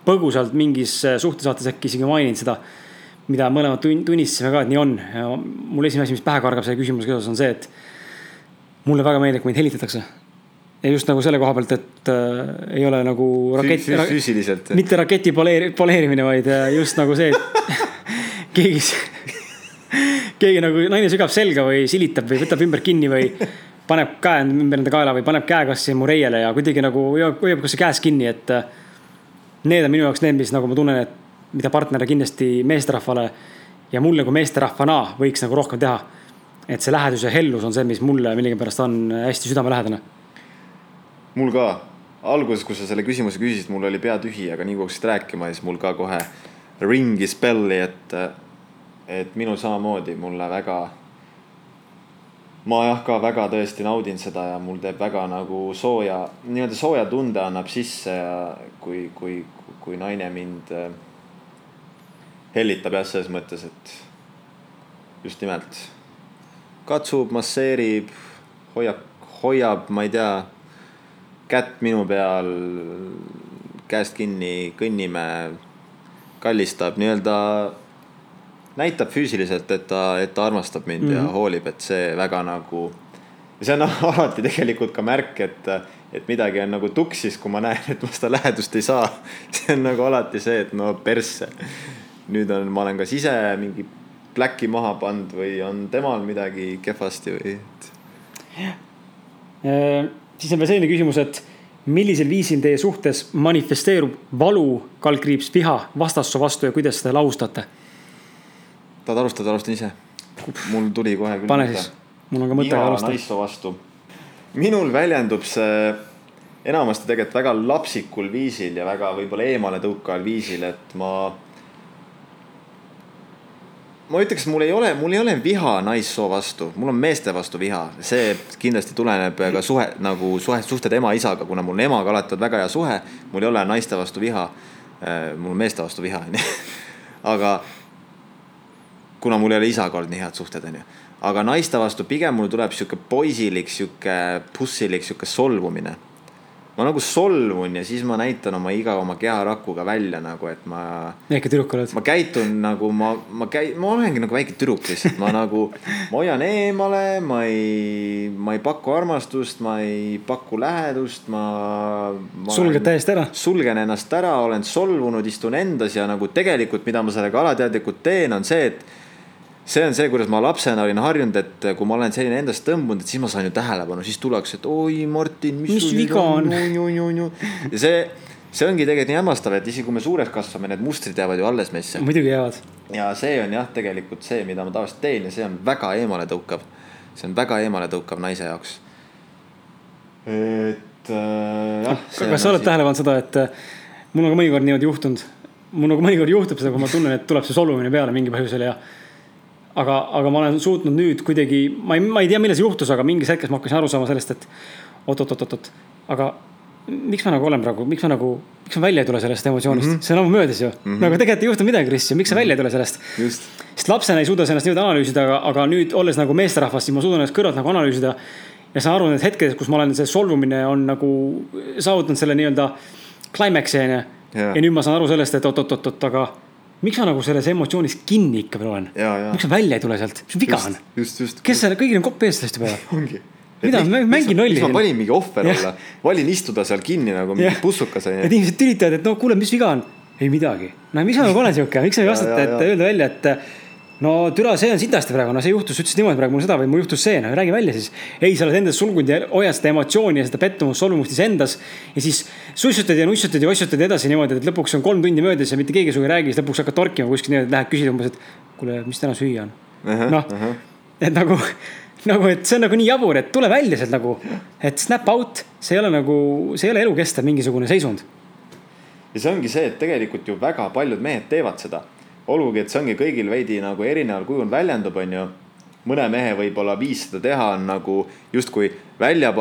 põgusalt mingis äh, suhtesaates äkki isegi maininud seda mida mõlemad tunnistasime ka, et nii on. mul esimene asi, mis pähe kargab selle küsimusega seoses, on see, et mulle väga meeldib, kui mind helitatakse. ja just nagu selle koha pealt, et äh, ei ole nagu rakett. füüsiliselt. mitte raketi poleeri-, poleerimine, vaid äh, just nagu see, et keegi, keegi nagu naine sügab selga või silitab või võtab ümber kinni või paneb käe ümber enda kaela või paneb käe kassi mu reiele ja kuidagi nagu hoiab, hoiab kasvõi käes kinni, et. Äh, need on minu jaoks need, mis nagu ma tunnen, et mida partner kindlasti meesterahvale ja mulle kui meesterahvana võiks nagu rohkem teha. et see lähedus ja hellus on see, mis mulle millegipärast on hästi südamelähedane. mul ka, alguses, kui sa selle küsimuse küsisid, mul oli pea tühi, aga nii kui hakkasid rääkima, siis mul ka kohe ringis belli, et, et minul samamoodi mulle väga ma jah, ka väga tõesti naudin seda ja mul teeb väga nagu sooja, nii-öelda sooja tunde annab sisse ja kui, kui, kui naine mind hellitab jah, selles mõttes, et just nimelt katsub, masseerib, hoiab, hoiab, ma ei tea, kätt minu peal, käest kinni, kõnnime, kallistab nii-öelda, näitab füüsiliselt, et ta, et ta armastab mind mm -hmm. ja mhm. hoolib, et see väga nagu, see on alati tegelikult ka märk, et et midagi on nagu tuksis, kui ma näen, et ma seda lähedust ei saa. see on nagu alati see, et no persse nüüd on, ma olen kas ise mingi pläki maha pannud või on temal midagi kehvasti või et.... Äh, siis on veel selline küsimus, et millisel viisil teie suhtes manifesteerub valu, kaldkriips, viha vastassoo vastu ja kuidas seda lahustate? Tahad alustada, alustan ise. mul tuli kohe küll. pane siis, mul on ka mõte alustada. naissoo vastu. minul väljendub see enamasti tegelikult väga lapsikul viisil ja väga võib-olla eemaletõukaval viisil, et ma ma ütleks, mul ei ole, mul ei ole viha naissoo vastu, mul on meeste vastu viha, see kindlasti tuleneb ka suhe nagu suhe, suhted ema-isaga, kuna mul on emaga alati olnud väga hea suhe, mul ei ole naiste vastu viha. Äh, mul on meeste vastu viha, onju. aga kuna mul ei ole isaga olnud nii head suhted, onju. aga naiste vastu pigem mul tuleb sihuke poisilik, sihuke pussilik, sihuke solvumine ma nagu solvun ja siis ma näitan oma iga oma keharakuga välja nagu, et ma. väike tüdruk oled. ma käitun nagu ma, ma käi-, ma olengi nagu väike tüdruk lihtsalt, ma nagu, ma hoian eemale, ma ei, ma ei paku armastust, ma ei paku lähedust, ma, ma. sulged täiesti ära. sulgen ennast ära, olen solvunud, istun endas ja nagu tegelikult, mida ma sellega alateadlikult teen, on see, et see on see, kuidas ma lapsena olin harjunud, et kui ma olen selline endast tõmbunud, et siis ma saan ju tähelepanu, siis tullakse, et oi, Martin, mis, mis viga on, on.? ja see, see ongi tegelikult nii hämmastav, et isegi kui me suureks kasvame, need mustrid jäävad ju alles meisse. muidugi jäävad. ja see on jah, tegelikult see, mida ma tavaliselt teen ja see on väga eemaletõukav. see on väga eemaletõukav naise jaoks. et äh, jah. kas sa oled tähele pannud seda, et äh, mul on ka mõnikord niimoodi juhtunud, mul nagu mõnikord juhtub seda, kui ma tunnen, et tuleb see solvumine peale mingi põhjusel ja aga, aga ma olen suutnud nüüd kuidagi, ma ei, ma ei tea, millal see juhtus, aga mingis hetkes ma hakkasin aru saama sellest, et oot-oot-oot-oot, aga miks ma nagu olen praegu, miks ma nagu, miks ma välja ei tule sellest emotsioonist mm, -hmm. see on ammu möödas ju mm. -hmm. nagu tegelikult ei juhtu midagi, Kris, miks sa välja ei tule sellest. sest lapsena ei suuda sa ennast niimoodi analüüsida, aga, aga nüüd olles nagu meesterahvas, siis ma suudan ennast kõrvalt nagu analüüsida. ja saan aru, need hetked, kus ma olen, see solvumine on nagu saavutanud selle nii-öelda climax'i on ju. ja nüüd ma saan aru sellest, et oot-oot-oot-oot, aga miks ma nagu selles emotsioonis kinni ikka veel olen? miks ma välja ei tule sealt, mis viga on? kes selle, kõigil on kopp ees sellest juba ongi. mida, mängin lolli. miks ma valin mingi ohver olla, valin istuda seal kinni nagu mingi pussukas onju. et inimesed tülitavad, et no kuule, mis viga on? ei midagi. no miks ma nagu olen sihuke, miks sa ei vastata, et öelda välja, et no türa, see on sitasti praegu, no see juhtus, ütlesid niimoodi praegu mul seda või mul juhtus see, no räägi välja siis. ei, sa oled endas sulgunud ja hoiad seda emotsiooni ja seda pettumust, solvumust isendas. ja siis sussutad ja nussutad ja ossutad edasi niimoodi, et lõpuks on kolm tundi möödas ja mitte keegi sinuga ei räägi, siis lõpuks hakkad torkima kuskil niimoodi, et lähed küsid umbes, et kuule, mis täna süüa on. noh, et nagu, nagu, et see on nagu nii jabur, et tule välja sealt nagu, et snap out, see ei ole nagu, see ei ole elukestev mingisugune seisund. ja see ongi see, et tegelikult ju väga paljud mehed teevad seda olgugi, et see ongi kõigil veidi nagu erineval kujul väljendub, onju. mõne mehe võib-olla viis seda teha on nagu justkui välja,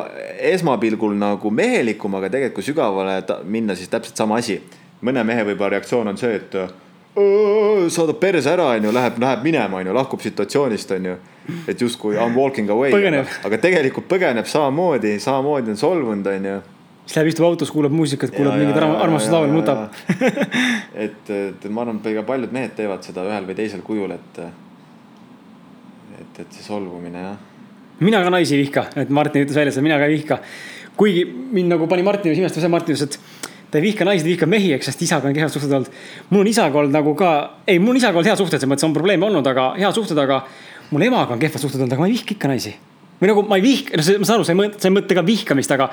esmapilgul nagu mehelikum, aga tegelikult kui sügavale minna, siis täpselt sama asi. mõne mehe võib-olla reaktsioon on see, et saadab perse ära, onju, läheb, läheb minema, onju, lahkub situatsioonist, onju. et justkui I m walking away, aga tegelikult põgeneb samamoodi, samamoodi on solvunud, onju siis läheb istub autos, kuulab muusikat, kuulab mingeid armastuslaule, nutab et, et ma arvan, et paljud mehed teevad seda ühel või teisel kujul, et, et, et see solvumine jah. mina ka naisi ei vihka, et Martin ütles välja seda, mina ka ei vihka. kuigi mind nagu pani Martin imestama see, Martin ütles, et ta ei vihka naisi, ta vihkab mehi, eks, sest isaga on kehvad suhted olnud. mul on isaga olnud nagu ka, ei, mul on isaga olnud head suhted, selles mõttes on probleeme olnud, aga head suhted, aga mul emaga on kehvad suhted olnud, aga ma ei vihka ikka naisi. või nagu ma ei vihka, no see, ma saan aru, sa ei mõtle, sa ei mõtle ka vihkamist, aga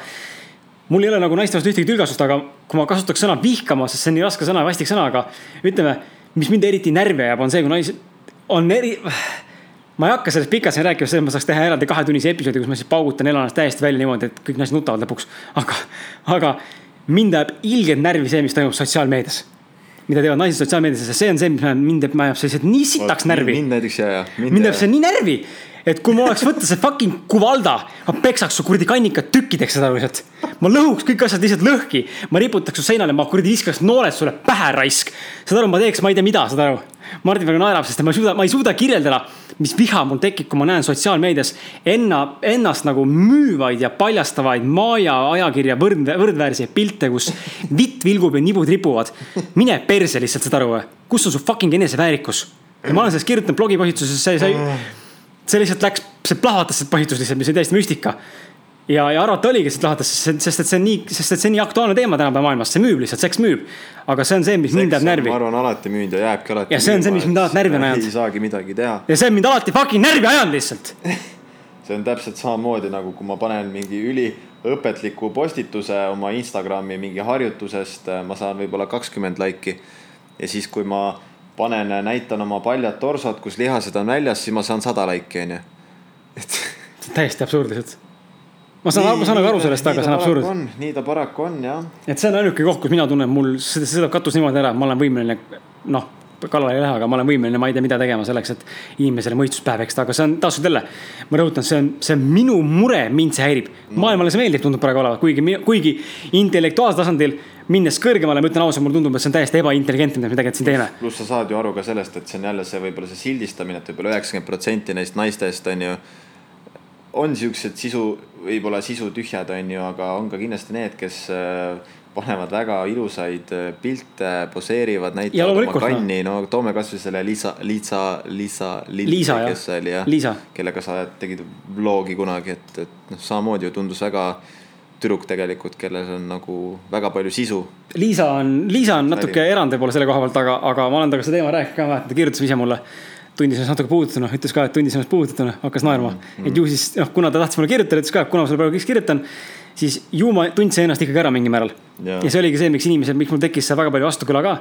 mul ei ole nagu naiste vastu ühtegi tülgastust, aga kui ma kasutaks sõna vihkama, sest see on nii raske sõna, vastik sõna, aga ütleme, mis mind eriti närvi ajab, on see, kui naised on eri. ma ei hakka sellest pikalt siin rääkima, selles ma saaks teha eraldi kahetunnise episoodi, kus ma siis paugutan, elan ennast täiesti välja niimoodi, et kõik naised nutavad lõpuks. aga, aga mind ajab ilgelt närvi see, mis toimub sotsiaalmeedias mida teevad naised sotsiaalmeedias ja see on see, mis mind ajab sellised nii sitaks närvi. mind näiteks ja, ja. mind ajab see nii närvi, et kui ma oleks võtta see fucking Kuvalda, ma peksaks su kuradi kannikad tükkideks seda lihtsalt. ma lõhuks kõik asjad lihtsalt lõhki, ma riputaks su seinale, ma kuradi viskaks nooled sulle pähe raisk. saad aru, ma teeks, ma ei tea mida, saad aru. Martin väga naerab, sest ma ei suuda, ma ei suuda kirjeldada, mis viha mul tekib, kui ma näen sotsiaalmeedias enna, ennast nagu müüvaid ja paljastavaid Maja ajakirja võrd, võrdväärseid pilte, kus vitt vilgub ja nibud ripuvad. mine perse lihtsalt, saad aru kus on su fucking eneseväärikus? ja ma olen sellest kirjutanud blogipostituses, see, see see lihtsalt läks, see plahvatas see põhitus lihtsalt, mis oli täiesti müstika. ja, ja arvata oligi, et see plahvatas, sest et see on nii, sest et see on nii aktuaalne teema tänapäeva maailmas, see müüb lihtsalt, seks müüb. aga see on see, mis mind ajab närvi. ma arvan, alati müünud ja jääbki alati. ja see on see, mis mind alati närvi on ajanud. ei saagi midagi teha. ja see on mind alati fucking närvi ajanud lihtsalt see on täpselt samamoodi nagu, kui ma panen mingi üliõpetliku postituse oma Instagrami mingi harjutusest, ma saan võib-olla kakskümmend laiki. ja siis, kui ma panen, näitan oma paljad torsod, kus lihased on väljas, siis ma saan sada laiki, onju. et. täiesti absurdselt. ma saan, ma saan nagu aru sellest, aga see on absurd. nii ta paraku on, jah. et see on ainuke koht, kus mina tunnen, mul seda, seda katus niimoodi ära, ma olen võimeline, noh kallale ei lähe, aga ma olen võimeline, ma ei tea, mida tegema selleks, et inimesele mõistus pähe peksta, aga see on taas jälle. ma rõhutan, see on, see on minu mure, mind see häirib. maailmale see meeldib, tundub praegu olevat, kuigi, kuigi intellektuaalsel tasandil minnes kõrgemale, ma ütlen ausalt, mulle tundub, et see on täiesti ebaintelligentne, mida me tegelikult siin teeme. pluss sa saad ju aru ka sellest, et see on jälle see võib-olla see sildistamine, et võib-olla üheksakümmend protsenti neist naistest on ju. on siuksed sisu, võib-olla sisutühjad on ju, aga on ka kindlasti need, kes äh, panevad väga ilusaid äh, pilte, poseerivad, näitavad oma kanni, no toome kasvõi selle Liisa, Liisa, Liisa, Liisa, kes oli jah, kellega sa tegid vlogi kunagi, et, et noh, samamoodi ju tundus väga tüdruk tegelikult, kellel on nagu väga palju sisu. Liisa on, Liisa on natuke Väli. erand võib-olla selle koha pealt, aga, aga ma olen temaga seda teema rääkinud ka, ta kirjutas ise mulle tundis ennast natuke puudutuna, ütles ka, et tundis ennast puudutuna, hakkas naerma mm. -hmm. et ju siis noh, kuna ta tahtis mulle kirjutada, ütles ka, et kuna ma sulle praegu kõik kirjutan, siis ju ma tundsin ennast ikkagi ära mingil määral. ja see oligi see, miks inimesed, miks mul tekkis väga palju vastukõla ka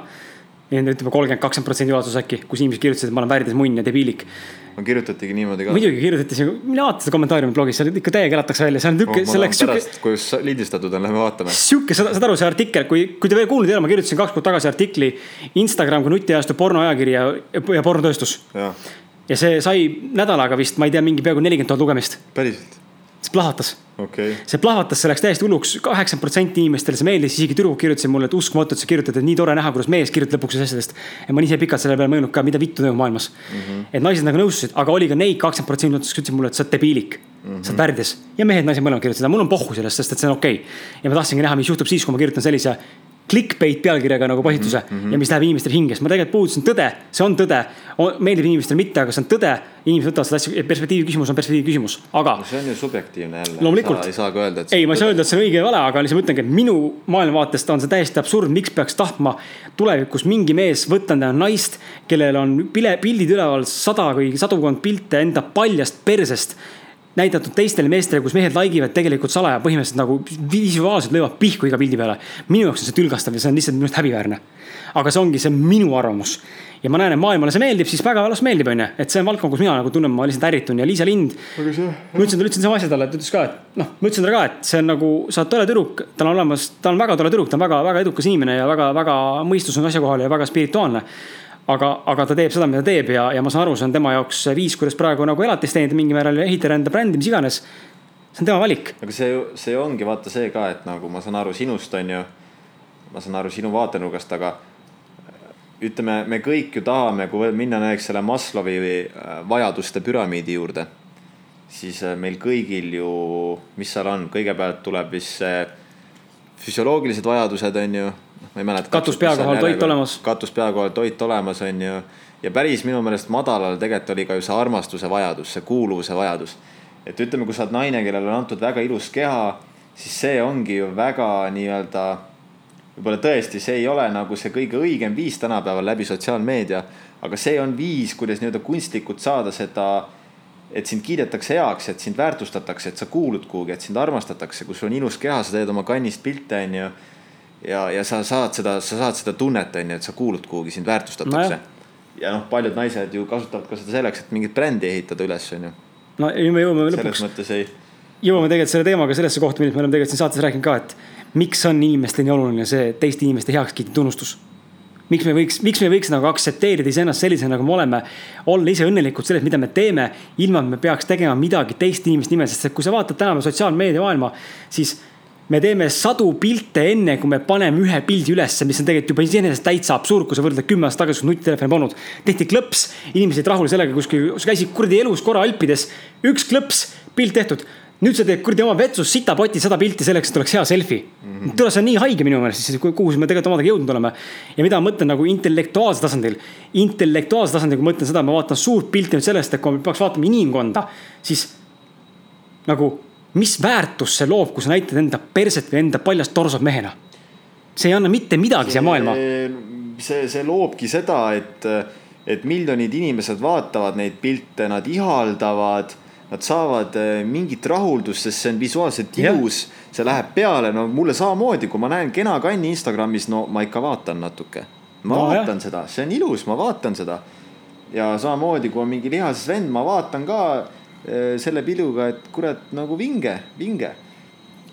ütleme kolmkümmend, kakskümmend protsenti ulatuses äkki, kus inimesed kirjutasid, et ma olen väärides munn ja debiilik. no kirjutatigi niimoodi ka. muidugi kirjutati, mina vaatan seda kommentaariumi blogis, seal ikka täiega elatakse välja, see on niuke, see läks siuke. kuidas lindistatud on, lähme vaatame. siuke, saad aru, see artikkel, kui, kui te veel kuulnud ei ole, ma kirjutasin kaks kuud tagasi artikli Instagram kui nutiajastu pornoajakiri ja, ja pornotööstus. ja see sai nädalaga vist, ma ei tea, mingi peaaegu nelikümmend tuhat lugemist. päriselt see plahvatas okay.. see plahvatas, see läks täiesti hulluks, kaheksakümmend protsenti inimestele see meeldis, isegi tüdrukud kirjutasid mulle, et uskumatu, et sa kirjutad, et nii tore näha, kuidas mees kirjutab lõpuks asjadest. ja ma olen ise pikalt selle peale mõelnud ka, mida vittu toimub maailmas mm. -hmm. et naised nagu nõustusid, aga oli ka neid kakskümmend protsenti, kes ütlesid mulle, et sa oled debiilik mm. -hmm. sa oled värdjas ja mehed, naised mõlemad kirjutasid, mul on pohhu sellest, sest et see on okei okay.. ja ma tahtsingi näha, mis juhtub siis, kui ma kirjutan sellise clickbait pealkirjaga nagu postituse mm -hmm. ja mis läheb inimestele hinge, sest ma tegelikult puudutasin tõde, see on tõde. meeldib inimestele mitte, aga see on tõde. inimesed võtavad seda asja, perspektiivi küsimus on perspektiivi küsimus, aga no. see on ju subjektiivne jälle. loomulikult. ei saa ka öelda, et. ei, ma ei saa öelda, et see on õige ja vale, aga lihtsalt ma ütlengi, et minu maailmavaatest on see täiesti absurd, miks peaks tahtma tulevikus mingi mees võtta endale naist, kellel on pile, pildid üleval sada või sadukond pilte enda paljast persest näidatud teistele meestele, kus mehed like ivad tegelikult salaja põhimõtteliselt nagu visuaalselt löövad pihku iga pildi peale. minu jaoks on see tülgastav ja see on lihtsalt minu arust häbiväärne. aga see ongi, see on minu arvamus. ja ma näen, et maailmale see meeldib, siis väga las meeldib, onju. et see on valdkond, kus mina nagu tunnen, ma lihtsalt ärritun ja Liisa Lind. ma ütlesin talle, ütlesin sama asja talle, ta ütles ka, et noh, ma ütlesin talle ka, et see on nagu, sa oled tore tüdruk, tal on olemas, ta on väga tore tüdruk, ta on väga-väga edukas inimene ja väga-väga mõistus on asjakohal ja väga spirituaalne aga, aga ta teeb seda, mida teeb ja, ja ma saan aru, see on tema jaoks viis, kuidas praegu nagu elatist teenida mingil määral ja ehitada enda brändi, mis iganes. see on tema valik. aga see, see ongi vaata see ka, et nagu ma saan aru sinust, on ju. ma saan aru sinu vaatenurgast, aga ütleme, me kõik ju tahame, kui minna näiteks selle Maslowi äh, vajaduste püramiidi juurde, siis äh, meil kõigil ju, mis seal on, kõigepealt tuleb vist see füsioloogilised vajadused, on ju ma ei mäleta. katus pea kohal, toit olemas. katus pea kohal, toit olemas, on ju. ja päris minu meelest madalal tegelikult oli ka ju see armastuse vajadus, see kuuluvuse vajadus. et ütleme, kui sa oled naine, kellele on antud väga ilus keha, siis see ongi ju väga nii-öelda. võib-olla tõesti, see ei ole nagu see kõige õigem viis tänapäeval läbi sotsiaalmeedia, aga see on viis, kuidas nii-öelda kunstlikult saada seda et sind kiidetakse heaks, et sind väärtustatakse, et sa kuulud kuhugi, et sind armastatakse, kui sul on ilus keha, sa teed oma kannist pilte, onju ja, ja sa saad seda, sa saad seda tunnet, on ju, et sa kuulud kuhugi, sind väärtustatakse no. ja noh, paljud naised ju kasutavad ka seda selleks, et mingit brändi ehitada üles, on ju. no ja me jõuame lõpuks. selles mõttes ei. jõuame tegelikult selle teemaga sellesse kohta, millest me oleme tegelikult siin saates rääkinud ka, et miks on inimestele nii oluline see teiste inimeste heakskiit ja tunnustus miks me võiks, miks me võiks nagu aktsepteerida iseennast sellisena, nagu me oleme. olla ise õnnelikud selles, mida me teeme, ilma et me peaks tegema midagi teist inimest nimel, sest kui sa vaatad tänapäeva sotsiaalmeedia maailma, siis me teeme sadu pilte enne, kui me paneme ühe pildi ülesse, mis on tegelikult juba iseenesest täitsa absurd, kui sa võrdled kümme aastat tagasi, kui nutitelefoni polnud. tehti klõps, inimesed olid rahul sellega, kuskil, sa käisid kuradi elus korra Alpides, üks klõps, pilt tehtud nüüd sa teed kuradi oma vetsus sitapoti sada pilti selleks, et oleks hea selfie mm. -hmm. tule, see on nii haige minu meelest, siis kuhu me tegelikult omadega jõudnud oleme. ja mida ma mõtlen nagu intellektuaalsel tasandil. intellektuaalsel tasandil, kui ma mõtlen seda, ma vaatan suurt pilti nüüd sellest, et kui me peaks vaatama inimkonda, siis nagu mis väärtust see loob, kui sa näitad enda perset või enda paljast torsot mehena? see ei anna mitte midagi siia maailma. see, see loobki seda, et, et miljonid inimesed vaatavad neid pilte, nad ihaldavad nad saavad eh, mingit rahuldust, sest see on visuaalselt ilus, see läheb peale, no mulle samamoodi, kui ma näen kena kanni Instagramis, no ma ikka vaatan natuke. ma no, vaatan jah. seda, see on ilus, ma vaatan seda. ja samamoodi, kui on mingi lihases vend, ma vaatan ka selle piluga, et kurat nagu vinge, vinge.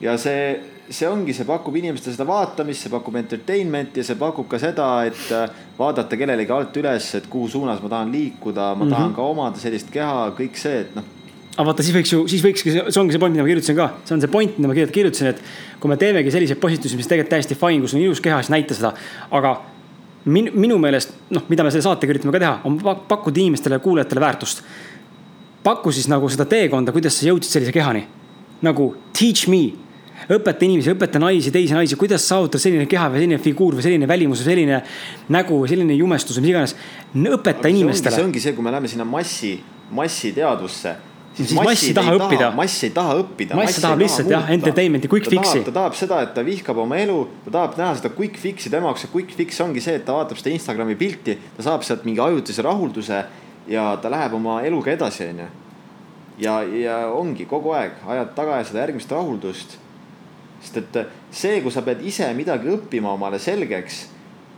ja see, see ongi, see pakub inimestele seda vaatamist, see pakub entertainment'i ja see pakub ka seda, et äh, vaadata kellelegi alt üles, et kuhu suunas ma tahan liikuda, ma mm -hmm. tahan ka omada sellist keha, kõik see, et noh aga vaata, siis võiks ju, siis võikski, see ongi see point, mida ma kirjutasin ka, see on see point, mida ma kirjutasin, et kui me teemegi selliseid postitusi, mis tegelikult täiesti fine, kus on ilus keha, siis näita seda. aga min, minu meelest, noh, mida me selle saatega üritame ka teha, on pakkuda inimestele ja kuulajatele väärtust paku siis nagu seda teekonda, kuidas sa jõudsid sellise kehani. nagu teach me, õpeta inimesi, õpeta naisi, teisi naisi, kuidas saavutada selline keha või selline figuur või selline välimus või selline nägu või selline jumestus või mis iganes. õpeta Aga inimestele. see ongi see, kui me läheme sinna massi, massiteadvusse siis mass ei taha õppida. mass ei taha õppida. mass tahab lihtsalt jah, entertainment'i, quick fix'i. ta tahab seda, et ta vihkab oma elu, ta tahab näha seda quick fix'i, tema jaoks see quick fix ongi see, et ta vaatab seda Instagrami pilti, ta saab sealt mingi ajutise rahulduse ja ta läheb oma eluga edasi, onju. ja, ja ongi kogu aeg ajad taga ja seda järgmist rahuldust. sest et see, kui sa pead ise midagi õppima omale selgeks,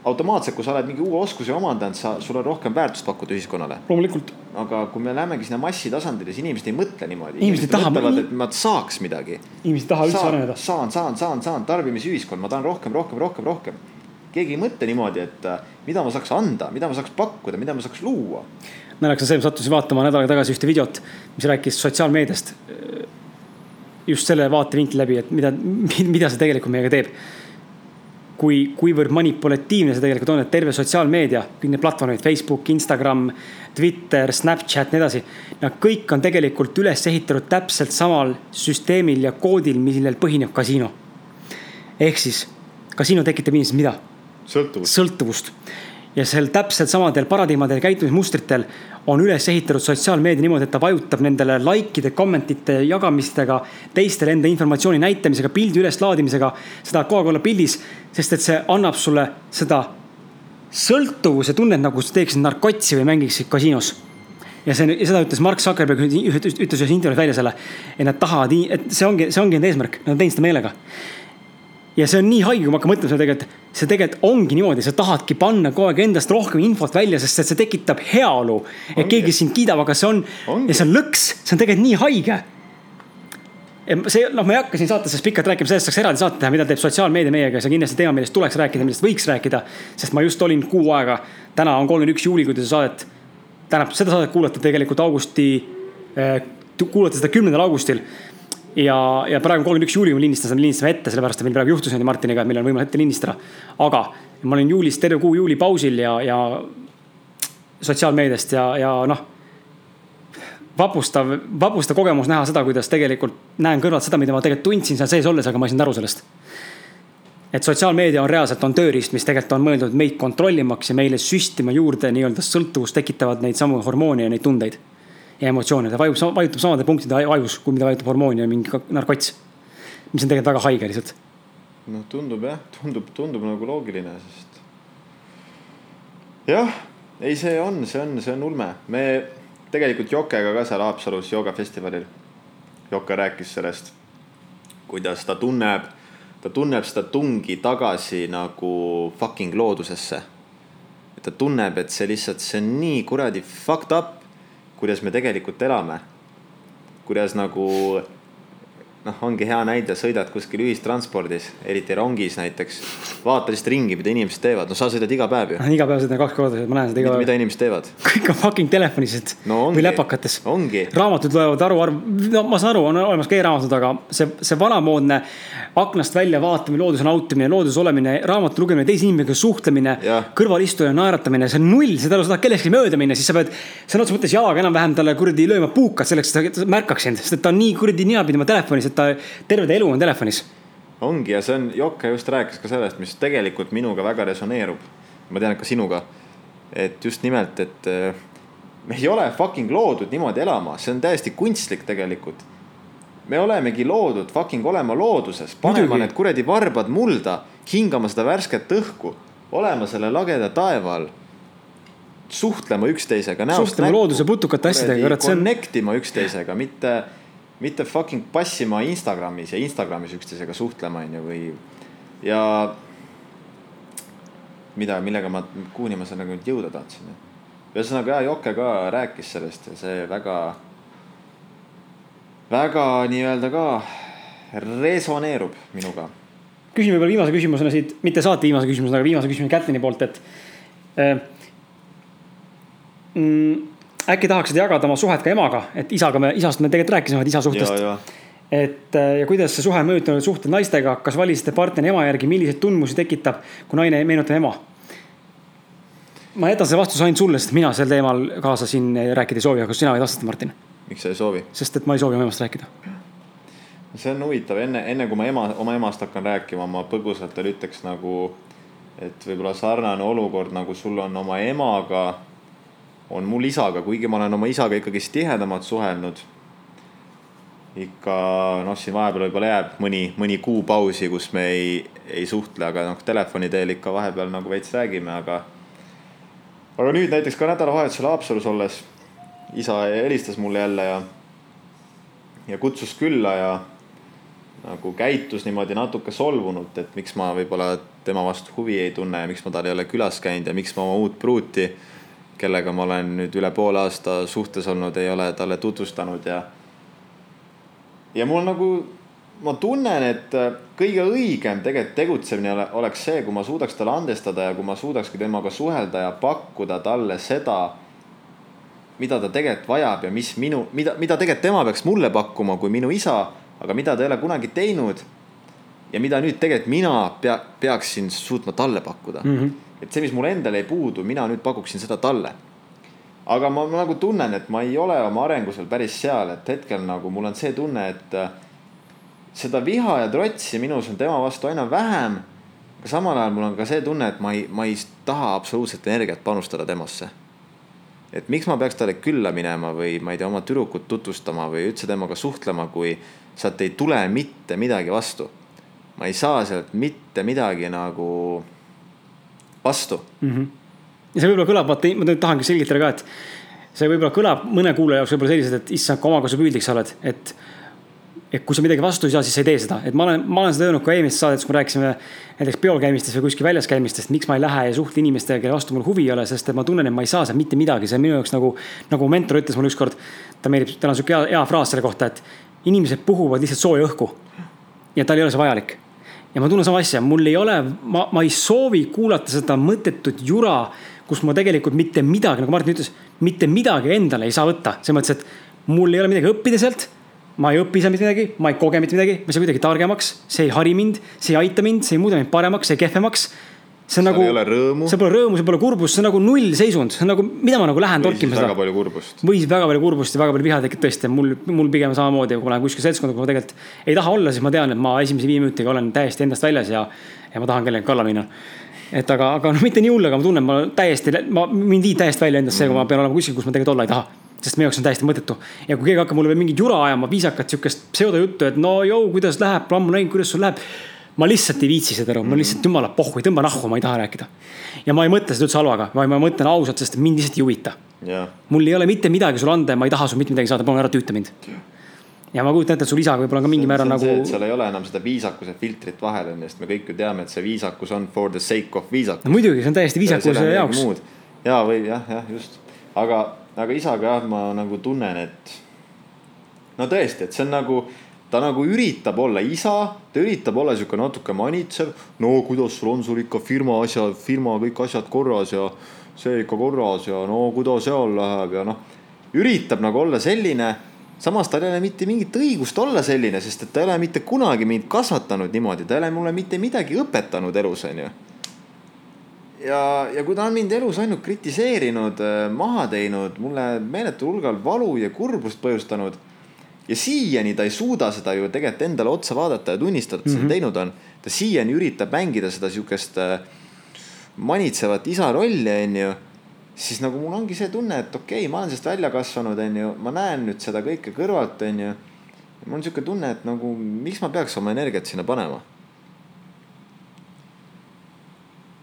automaatselt, kui sa oled mingi uue oskuse omandanud, sa, sul on rohkem väärtust pakkuda ühiskonnale. loomulikult. aga kui me lähemegi sinna massitasandile, siis inimesed ei mõtle niimoodi. inimesed tahavad, et nad saaks midagi. inimesed ei taha üldse areneda. saan, saan, saan, saan, tarbimisühiskond, ma tahan rohkem, rohkem, rohkem, rohkem keegi ei mõtle niimoodi, et mida ma saaks anda, mida ma saaks pakkuda, mida ma saaks luua naljakas on see, ma sattusin vaatama nädal aega tagasi ühte videot, mis rääkis sotsiaalmeediast. just selle vaatevinkli läbi, et mida, mida see tegelikult meiega teeb. kui, kuivõrd manipulatiivne see tegelikult on, et terve sotsiaalmeedia, kõik need platvormid, Facebook, Instagram, Twitter, Snapchat, nii edasi. Nad kõik on tegelikult üles ehitatud täpselt samal süsteemil ja koodil, millel põhineb kasiino. ehk siis kasiino tekitab inimestes mida? sõltuvust. sõltuvust ja seal täpselt samadel paradigmadel, käitumismustritel on üles ehitatud sotsiaalmeedia niimoodi, et ta vajutab nendele like'ide, comment'ite jagamistega, teistele enda informatsiooni näitamisega, pildi üleslaadimisega. seda olla pildis, sest et see annab sulle seda sõltuvuse tunnet, nagu sa teeksid narkotsi või mängiksid kasiinos ja see, ja seda ütles Mark Zuckerberg, ütles ühes intervjuus välja selle, et nad tahavad, et see ongi, see ongi nende eesmärk, nad on teinud seda meelega ja see on nii haige, kui ma hakkan mõtlema seda tegelikult, see tegelikult ongi niimoodi, sa tahadki panna kogu aeg endast rohkem infot välja, sest see tekitab heaolu. et keegi sind kiidab, aga see on, ja see on lõks, see on tegelikult nii haige. see, noh, ma ei hakka siin saates pikalt rääkima, sellest saaks eraldi saate teha, mida teeb sotsiaalmeedia meiega, see on kindlasti teema, millest tuleks rääkida, millest võiks rääkida. sest ma just olin kuu aega, täna on kolmkümmend üks juuli, kui te saadet, tähendab, seda saadet kuulate tegelikult augusti, kuulate seda kümnendal augustil ja, ja praegu kolmkümmend üks juuli, kui me lindistasime, lindistame ette, sellepärast et meil praegu juhtus niimoodi Martiniga, et meil on võimalik ette lindistada. aga ma olin juulis terve kuu juuli pausil ja, ja sotsiaalmeediast ja, ja noh. vapustav, vapustav kogemus näha seda, kuidas tegelikult näen kõrvalt seda, mida ma tegelikult tundsin seal sees olles, aga ma ei saanud aru sellest. et sotsiaalmeedia on reaalselt on tööriist, mis tegelikult on mõeldud meid kontrollimaks ja meile süstima juurde nii-öelda sõltuvust tekitavad neid samu hormoone ja neid tundeid ja emotsioone, ta vajub, vajutab samade punktide ajus, kui mida vajutab hormoon ja mingi narkots. mis on tegelikult väga haige lihtsalt. noh, tundub jah, tundub, tundub nagu loogiline, sest. jah, ei, see on, see on, see on ulme, me tegelikult Jokega ka seal Haapsalus joogafestivalil. Jokke rääkis sellest, kuidas ta tunneb, ta tunneb seda tungi tagasi nagu fucking loodusesse. ta tunneb, et see lihtsalt, see on nii kuradi fucked up kuidas me tegelikult elame. kuidas nagu noh, ongi hea näide, sõidad kuskil ühistranspordis, eriti rongis näiteks. vaata lihtsalt ringi, mida inimesed teevad, no sa sõidad iga päev ju. iga päev sõidan kaks korda, ma näen seda iga päev. mida inimesed teevad? kõik on fucking telefonis no, või läpakates. ongi. raamatud loevad aru, arv, no ma saan aru, on olemas ka e-raamatud, aga see, see vanamoodne aknast välja vaatamine, looduse nautimine, looduses olemine, raamatu lugemine, teise inimesega suhtlemine, kõrvalistuja naeratamine, see on null, sa tahad kellestki mööda minna, siis sa pead sõna otseses mõttes jalaga enam-vähem talle kuradi lööma puukat selleks, et ta märkaks sind, sest et ta on nii kuradi ninapidi oma telefonis, et ta terve elu on telefonis. ongi ja see on, Jokke just rääkis ka sellest, mis tegelikult minuga väga resoneerub. ma tean, et ka sinuga. et just nimelt, et äh, me ei ole fucking loodud niimoodi elama, see on täiesti kunstlik tegelikult. me olemegi loodud fucking olema looduses, panema need kuradi varbad mulda, hingama seda värsket õhku, olema selle lageda taeva all suhtlema üksteisega. suhtlema looduse putukate asjadega, kurat, see on. Connect ima üksteisega, mitte mitte fucking passima Instagramis ja Instagramis üksteisega suhtlema, onju, või ja mida, millega ma, kuhuni ma seal nagu nüüd jõuda tahtsin. ühesõnaga ja Jokke ka rääkis sellest ja see väga, väga nii-öelda ka resoneerub minuga. küsin võib-olla viimase küsimusena siit, mitte saate viimase küsimusena, aga viimase küsimuse Kätlini poolt, et äh, mm, äkki tahaksid jagada oma suhet ka emaga, et isaga me, isast me tegelikult rääkisime, et isa suhtest. et äh, ja kuidas see suhe mõjutanud suhted naistega, kas valisite partneri ema järgi, milliseid tundmusi tekitab, kui naine meenutab ema? ma jätan selle vastuse ainult sulle, sest mina sel teemal kaasa siin rääkida ei soovi, aga sina võid vastata, Martin. miks sa ei soovi? sest et ma ei soovi oma emast rääkida. see on huvitav, enne, enne kui ma ema, oma emast hakkan rääkima, ma põgusalt veel ütleks nagu, et võib-olla sarnane olukord, nagu sul on oma emaga on mul isaga, kuigi ma olen oma isaga ikkagist tihedamalt suhelnud. ikka noh, siin vahepeal võib-olla jääb mõni, mõni kuu pausi, kus me ei, ei suhtle, aga noh, telefoni teel ikka vahepeal nagu veits räägime, aga. aga nüüd näiteks ka nädalavahetusel Haapsalus olles isa helistas mulle jälle ja, ja kutsus külla ja nagu käitus niimoodi natuke solvunult, et miks ma võib-olla tema vastu huvi ei tunne ja miks ma tal ei ole külas käinud ja miks ma oma uut pruuti kellega ma olen nüüd üle poole aasta suhtes olnud, ei ole talle tutvustanud ja. ja mul nagu, ma tunnen, et kõige õigem tegelikult tegutsemine oleks see, kui ma suudaks talle andestada ja kui ma suudakski temaga suhelda ja pakkuda talle seda. mida ta tegelikult vajab ja mis minu, mida, mida tegelikult tema peaks mulle pakkuma kui minu isa, aga mida ta ei ole kunagi teinud. ja mida nüüd tegelikult mina pea, peaksin suutma talle pakkuda mm. -hmm et see, mis mul endal jäi puudu, mina nüüd pakuksin seda talle. aga ma, ma nagu tunnen, et ma ei ole oma arengus veel päris seal, et hetkel nagu mul on see tunne, et äh, seda viha ja trotsi minus on tema vastu aina vähem. aga samal ajal mul on ka see tunne, et ma ei, ma ei taha absoluutselt energiat panustada temasse. et miks ma peaks talle külla minema või ma ei tea, oma tüdrukut tutvustama või üldse temaga suhtlema, kui sealt ei tule mitte midagi vastu. ma ei saa sealt mitte midagi nagu vastu mm. -hmm. ja see võib-olla kõlab, vaata, ma tahangi selgitada ka, et see võib-olla kõlab mõne kuulaja jaoks võib-olla selliselt, et issand, kui omakasupüüdlik sa oled, et et kui sa midagi vastu ei saa, siis sa ei tee seda, et ma olen, ma olen seda öelnud ka eelmises saadetes, kui me rääkisime näiteks peol käimistest või kuskil väljas käimistest, miks ma ei lähe ja suhtle inimestega, kelle vastu mul huvi ei ole, sest et ma tunnen, et ma ei saa seal mitte midagi, see on minu jaoks nagu, nagu mentor ütles mulle ükskord. ta meeldib, tal on sihuke hea, hea fraas selle kohta, et inimesed puhuvad lihtsalt sooja õhku. ja tal ei ole see vajalik. Ja ma tunnen sama asja, mul ei ole, ma, ma ei soovi kuulata seda mõttetut jura, kus ma tegelikult mitte midagi, nagu Martin ütles, mitte midagi endale ei saa võtta, selles mõttes, et mul ei ole midagi õppida sealt. Ma ei õpi seal mitte midagi, ma ei koge mitte midagi, ma ei saa kuidagi targemaks, see ei hari mind, see ei aita mind, see ei muuda mind paremaks, see kehvemaks. See on nagu, see pole rõõmu, see pole kurbust, see on nagu nullseisund, see on nagu, mida ma nagu lähen torkima väga seda. palju kurbust. või siis väga palju kurbust ja väga palju viha tekib tõesti, mul, mul pigem samamoodi, kui ma lähen kuskile seltskonda, kus ma tegelikult ei taha olla, siis ma tean, et ma esimese viie minutiga olen täiesti endast väljas ja, ja ma tahan kellelegi kalla minna. et aga, aga noh, mitte nii hull, aga ma tunnen, ma täiesti, ma, mind viib täiesti välja endast see, kui ma pean olema kuskil, kus ma tegelikult olla ei taha sest minu jaoks on täiesti mõttetu ja kui keegi hakkab mulle veel mingit jura ajama, viisakat sihukest pseudojuttu, et no jõu, kuidas läheb, ammu näinud, kuidas sul läheb. Ma lihtsalt ei viitsi seda aru, ma lihtsalt jumala pohhu, tõmba nahku, ma ei taha rääkida. ja ma ei mõtle seda üldse halvaga, ma mõtlen ausalt, sest mind lihtsalt ei huvita jah, mul ei ole mitte midagi sulle anda ja ma ei taha sul mitte midagi saada, palun ära tüüta mind. ja ma kujutan ette, et sul isaga võib-olla on ka mingil määral nagu seal ei ole enam seda viisakuse filtrit vahel on ju, sest me kõik ju teame, et see viisakus on for the sake of viisakus. no muidugi, see on täiesti viisakuse jaoks. ja, või jah, jah, just, aga, aga isaga jah, ma nagu tunnen, et no tõesti, et see on nagu, ta nagu üritab olla isa, ta üritab olla sihuke natuke manitsev. no kuidas sul on sul ikka firma asjad, firma kõik asjad korras ja see ikka korras ja no kuidas seal läheb ja noh, üritab nagu olla selline samas tal ei ole mitte mingit õigust olla selline, sest et ta ei ole mitte kunagi mind kasvatanud niimoodi, ta ei ole mulle mitte midagi õpetanud elus, onju ja, ja kui ta on mind elus ainult kritiseerinud, maha teinud, mulle meeletul hulgal valu ja kurbust põhjustanud. Ja siiani ta ei suuda seda ju tegelikult endale otsa vaadata ja tunnistada, et ta seda teinud on. ta siiani üritab mängida seda siukest äh, manitsevat isa rolli, onju. siis nagu mul ongi see tunne, et okei okay,, ma olen sellest välja kasvanud, onju, ma näen nüüd seda kõike kõrvalt, onju. mul on siuke tunne, et nagu miks ma peaks oma energiat sinna panema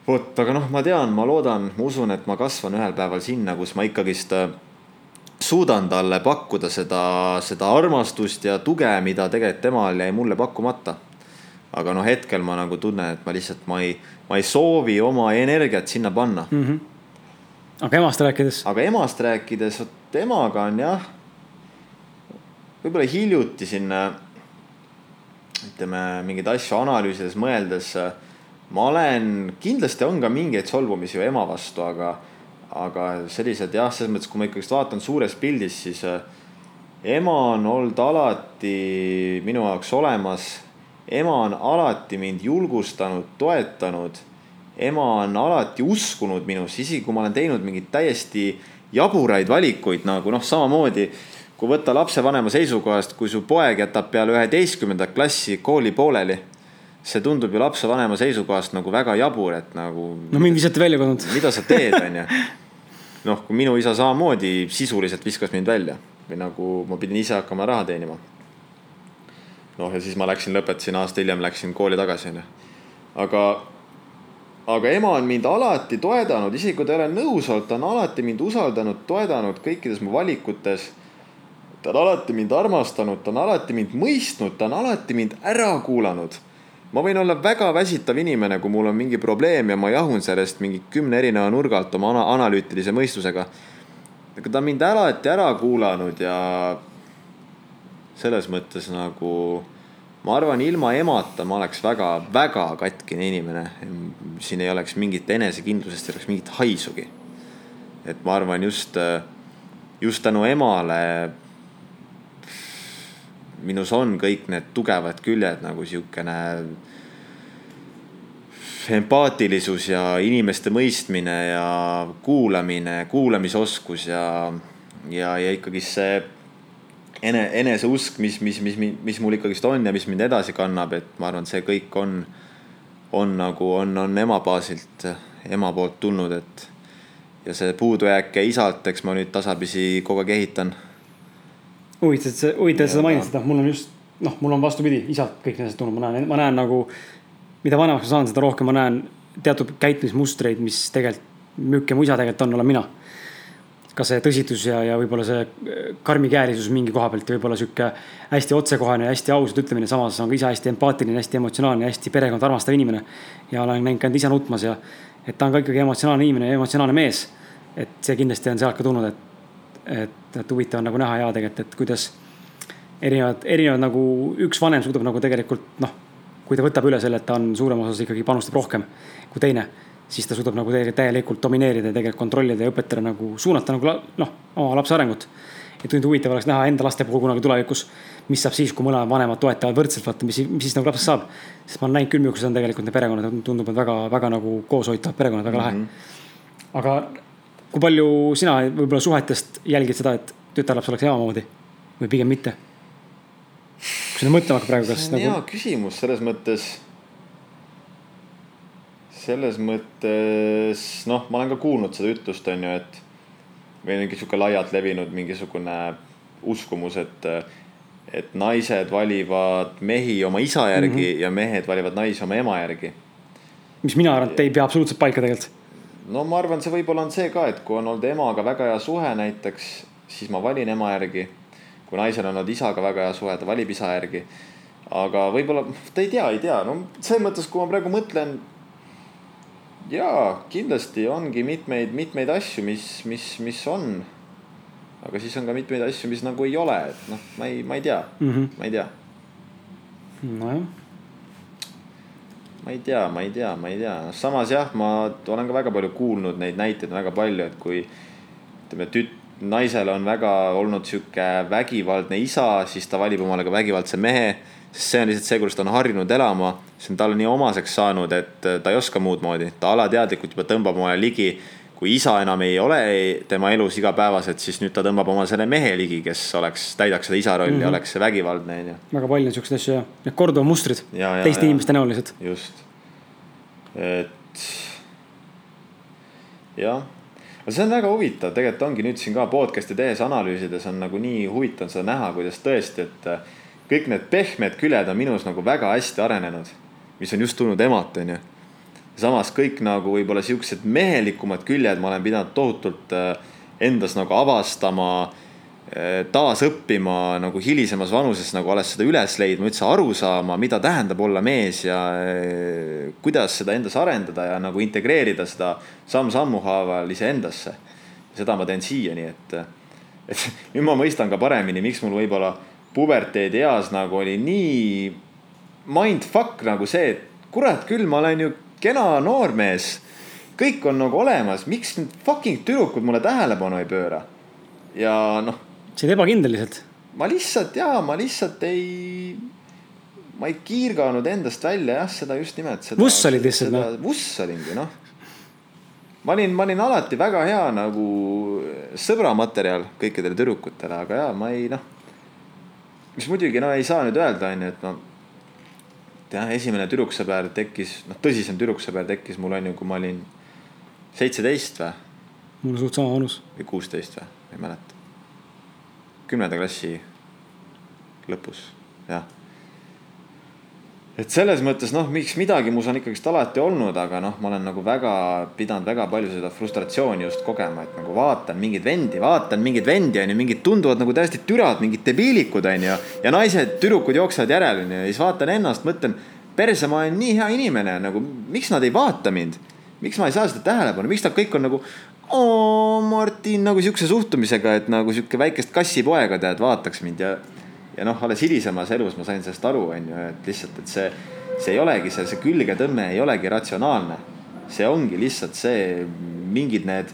vot, aga noh, ma tean, ma loodan, ma usun, et ma kasvan ühel päeval sinna, kus ma ikkagist äh, suudan talle pakkuda seda, seda armastust ja tuge, mida tegelikult temal jäi mulle pakkumata. aga noh, hetkel ma nagu tunnen, et ma lihtsalt, ma ei, ma ei soovi oma energiat sinna panna. aga emast rääkides, aga emast rääkides, vot emaga on jah, võib-olla hiljuti siin ütleme mingeid asju analüüsides, mõeldes. ma olen, kindlasti on ka mingeid solvumisi ju ema vastu, aga, aga sellised jah, selles mõttes, kui ma ikkagist vaatan suures pildis, siis äh, ema on olnud alati minu jaoks olemas. ema on alati mind julgustanud, toetanud. ema on alati uskunud minusse, isegi kui ma olen teinud mingeid täiesti jaburaid valikuid nagu noh, samamoodi kui võtta lapsevanema seisukohast, kui su poeg jätab peale üheteistkümnendat klassi kooli pooleli, see tundub ju lapsevanema seisukohast nagu väga jabur, et nagu no mind visati välja kodunt. mida sa teed, onju. noh, kui minu isa samamoodi sisuliselt viskas mind välja või nagu ma pidin ise hakkama raha teenima. noh, ja siis ma läksin, lõpetasin aasta hiljem, läksin kooli tagasi, onju. aga, aga ema on mind alati toetanud, isegi kui ta ei ole nõus olnud, ta on alati mind usaldanud, toetanud kõikides mu valikutes. ta on alati mind armastanud, ta on alati mind mõistnud, ta on alati mind ära kuulanud ma võin olla väga väsitav inimene, kui mul on mingi probleem ja ma jahun sellest mingi kümne erineva nurga alt oma ana analüütilise mõistusega. aga ta on mind alati ära kuulanud ja selles mõttes nagu ma arvan, ilma emata ma oleks väga-väga katkine inimene. siin ei oleks mingit enesekindlusest, ei oleks mingit haisugi. et ma arvan just, just tänu emale minus on kõik need tugevad küljed nagu siukene empaatilisus ja inimeste mõistmine ja kuulamine, kuulamisoskus ja, ja, ja ikkagi see ene, eneseusk, mis, mis, mis, mis mul ikkagist on ja mis mind edasi kannab, et ma arvan, et see kõik on, on nagu on, on ema baasilt, ema poolt tulnud, et ja see puudujääk isalt, eks ma nüüd tasapisi kogu aeg ehitan huvitav, et sa, huvitav, et sa Ja- mainid seda, mul on just, noh, mul on vastupidi, isalt kõik need asjad tulnud, ma näen, ma näen nagu. mida vanemaks ma saan, seda rohkem ma näen teatud käitumismustreid, mis tegelikult, milline mu isa tegelikult on, olen mina. ka see tõsitus ja, ja võib-olla see äh, karmikäelisus mingi koha pealt ja võib-olla sihuke hästi otsekohene ja hästi ausalt ütlemine, samas on ka ise hästi empaatiline, hästi emotsionaalne, hästi perekonda armastav inimene. ja olen näinud ka enda isa nutmas ja, et ta on ka ikkagi emotsionaalne inimene ja emotsionaalne mees. et see kindlasti on sealt ka tulnud, et et, et huvitav on nagu näha ja tegelikult, et kuidas, erinevad, erinevad nagu üks vanem suudab nagu tegelikult noh, kui ta võtab üle selle, et ta on suurem osas ikkagi panustab rohkem kui teine, siis ta suudab nagu tegelikult täielikult domineerida ja tegelikult kontrollida ja õpetada nagu suunata nagu noh, oma lapse arengut. et nüüd huvitav oleks näha enda laste puhul kunagi tulevikus, mis saab siis, kui mõlemad vanemad toetavad võrdselt, vaata, mis, mis siis nagu lapsest saab. sest ma olen näinud küll, millised on tegelikult need perekonnad, tundub, et väga, väga nagu kooshoitavad perekonnad, väga lahe mm. -hmm. aga kui palju sina võib-olla suhetest jälgid seda, et tütarlaps oleks ema moodi või pigem mitte? kui sa mõtlema hakkad praegu, kas nagu... hea küsimus selles mõttes selles mõttes noh, ma olen ka kuulnud seda ütlust, on ju, et või mingi sihuke laialt levinud mingisugune uskumus, et, et naised valivad mehi oma isa järgi mm -hmm. ja mehed valivad naisi oma ema järgi. mis mina arvan, et ei pea absoluutselt paika tegelikult. No ma arvan, see võib-olla on see ka, et kui on olnud emaga väga hea suhe näiteks, siis ma valin ema järgi. kui naisel on olnud isaga väga hea suhe, ta valib isa järgi. aga võib-olla, ta ei tea, ei tea, no selles mõttes, kui ma praegu mõtlen jaa, kindlasti ongi mitmeid, mitmeid asju, mis, mis, mis on. aga siis on ka mitmeid asju, mis nagu ei ole, et noh, ma ei, ma ei tea mm, -hmm. ma ei tea. nojah. Ma ei tea, ma ei tea, ma ei tea, samas jah, ma olen ka väga palju kuulnud neid näiteid väga palju, et kui ütleme, tüt-, naisel on väga olnud sihuke vägivaldne isa, siis ta valib omale ka vägivaldse mehe sest see on lihtsalt see, kuidas ta on harjunud elama, see on talle nii omaseks saanud, et ta ei oska muud moodi, ta alateadlikult juba tõmbab omale ligi. Kui isa enam ei ole tema elus igapäevaselt, siis nüüd ta tõmbab oma selle mehe ligi, kes oleks, täidaks seda isa rolli mm, -hmm. oleks vägivaldne, onju. väga palju on siukseid asju jah, need korduvad mustrid ja, ja, teiste ja, inimeste näol lihtsalt. just, et jah no see on väga huvitav, tegelikult ongi nüüd siin ka podcast'i tehes analüüsides on nagu nii huvitav seda näha, kuidas tõesti, et kõik need pehmed küljed on minus nagu väga hästi arenenud, mis on just tulnud emalt, onju. Samas kõik nagu võib-olla siuksed mehelikumad küljed ma olen pidanud tohutult äh, endas nagu avastama, äh, taasõppima nagu hilisemas vanuses nagu alles seda üles leidma, üldse aru saama, mida tähendab olla mees ja äh, kuidas seda endas arendada ja nagu integreerida seda samm-sammu haaval iseendasse. seda ma teen siiani, et, et nüüd ma mõistan ka paremini, miks mul võib-olla puberteedieas nagu oli nii mindfuck nagu see, et kurat küll, ma olen ju kena noormees. kõik on nagu olemas, miks need fucking tüdrukud mulle tähelepanu ei pööra? ja noh. sa oled ebakindel lihtsalt. ma lihtsalt jaa, ma lihtsalt ei, ma ei kiirganud endast välja jah, seda just nimelt. vuss olid lihtsalt noh. vuss olingi noh. ma olin, ma olin alati väga hea nagu sõbramaterjal kõikidele tüdrukutele, aga jaa, ma ei noh mis muidugi no ei saa nüüd öelda, on ju, et jah, esimene tüdruksõber tekkis, noh, tõsisem tüdruksõber tekkis mul on ju, kui ma olin seitseteist või. mul suht sama vanus. või kuusteist või, ei mäleta. kümnenda klassi lõpus, jah et selles mõttes noh, miks midagi mus on ikkagist alati olnud, aga noh, ma olen nagu väga pidanud väga palju seda frustratsiooni just kogema, et nagu vaatan mingeid vendi, vaatan mingeid vendi onju, mingid tunduvad nagu täiesti türad, mingid debiilikud onju. ja naised, tüdrukud jooksevad järel onju ja siis vaatan ennast, mõtlen, perse, ma olen nii hea inimene, nagu miks nad ei vaata mind. miks ma ei saa seda tähelepanu, miks nad kõik on nagu, oo Martin nagu siukse suhtumisega, et nagu sihuke väikest kassipoega tead, vaataks mind ja ja noh, alles hilisemas elus ma sain sellest aru, on ju, et lihtsalt, et see, see ei olegi see, see külgetõmme ei olegi ratsionaalne. see ongi lihtsalt see, mingid need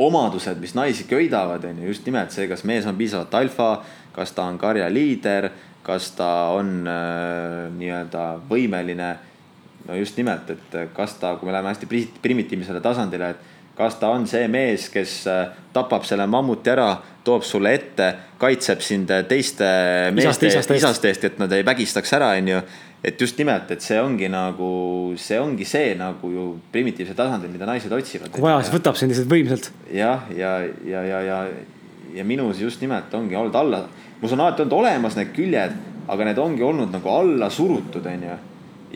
omadused, mis naisi köidavad, on ju, just nimelt see, kas mees on piisavalt alfa, kas ta on karjaliider, kas ta on äh, nii-öelda võimeline. no just nimelt, et kas ta, kui me läheme hästi primitiivsele tasandile, et kas ta on see mees, kes äh, tapab selle mammuti ära toob sulle ette, kaitseb sind teiste meeste isast, isast eest, et nad ei vägistaks ära, onju. et just nimelt, et see ongi nagu, see ongi see nagu ju primitiivsel tasandil, mida naised otsivad. kui vaja, siis võtab sind lihtsalt võimsalt. jah, ja, ja, ja, ja, ja minus just nimelt ongi olnud alla, mus on alati olnud olemas need küljed, aga need ongi olnud nagu alla surutud, onju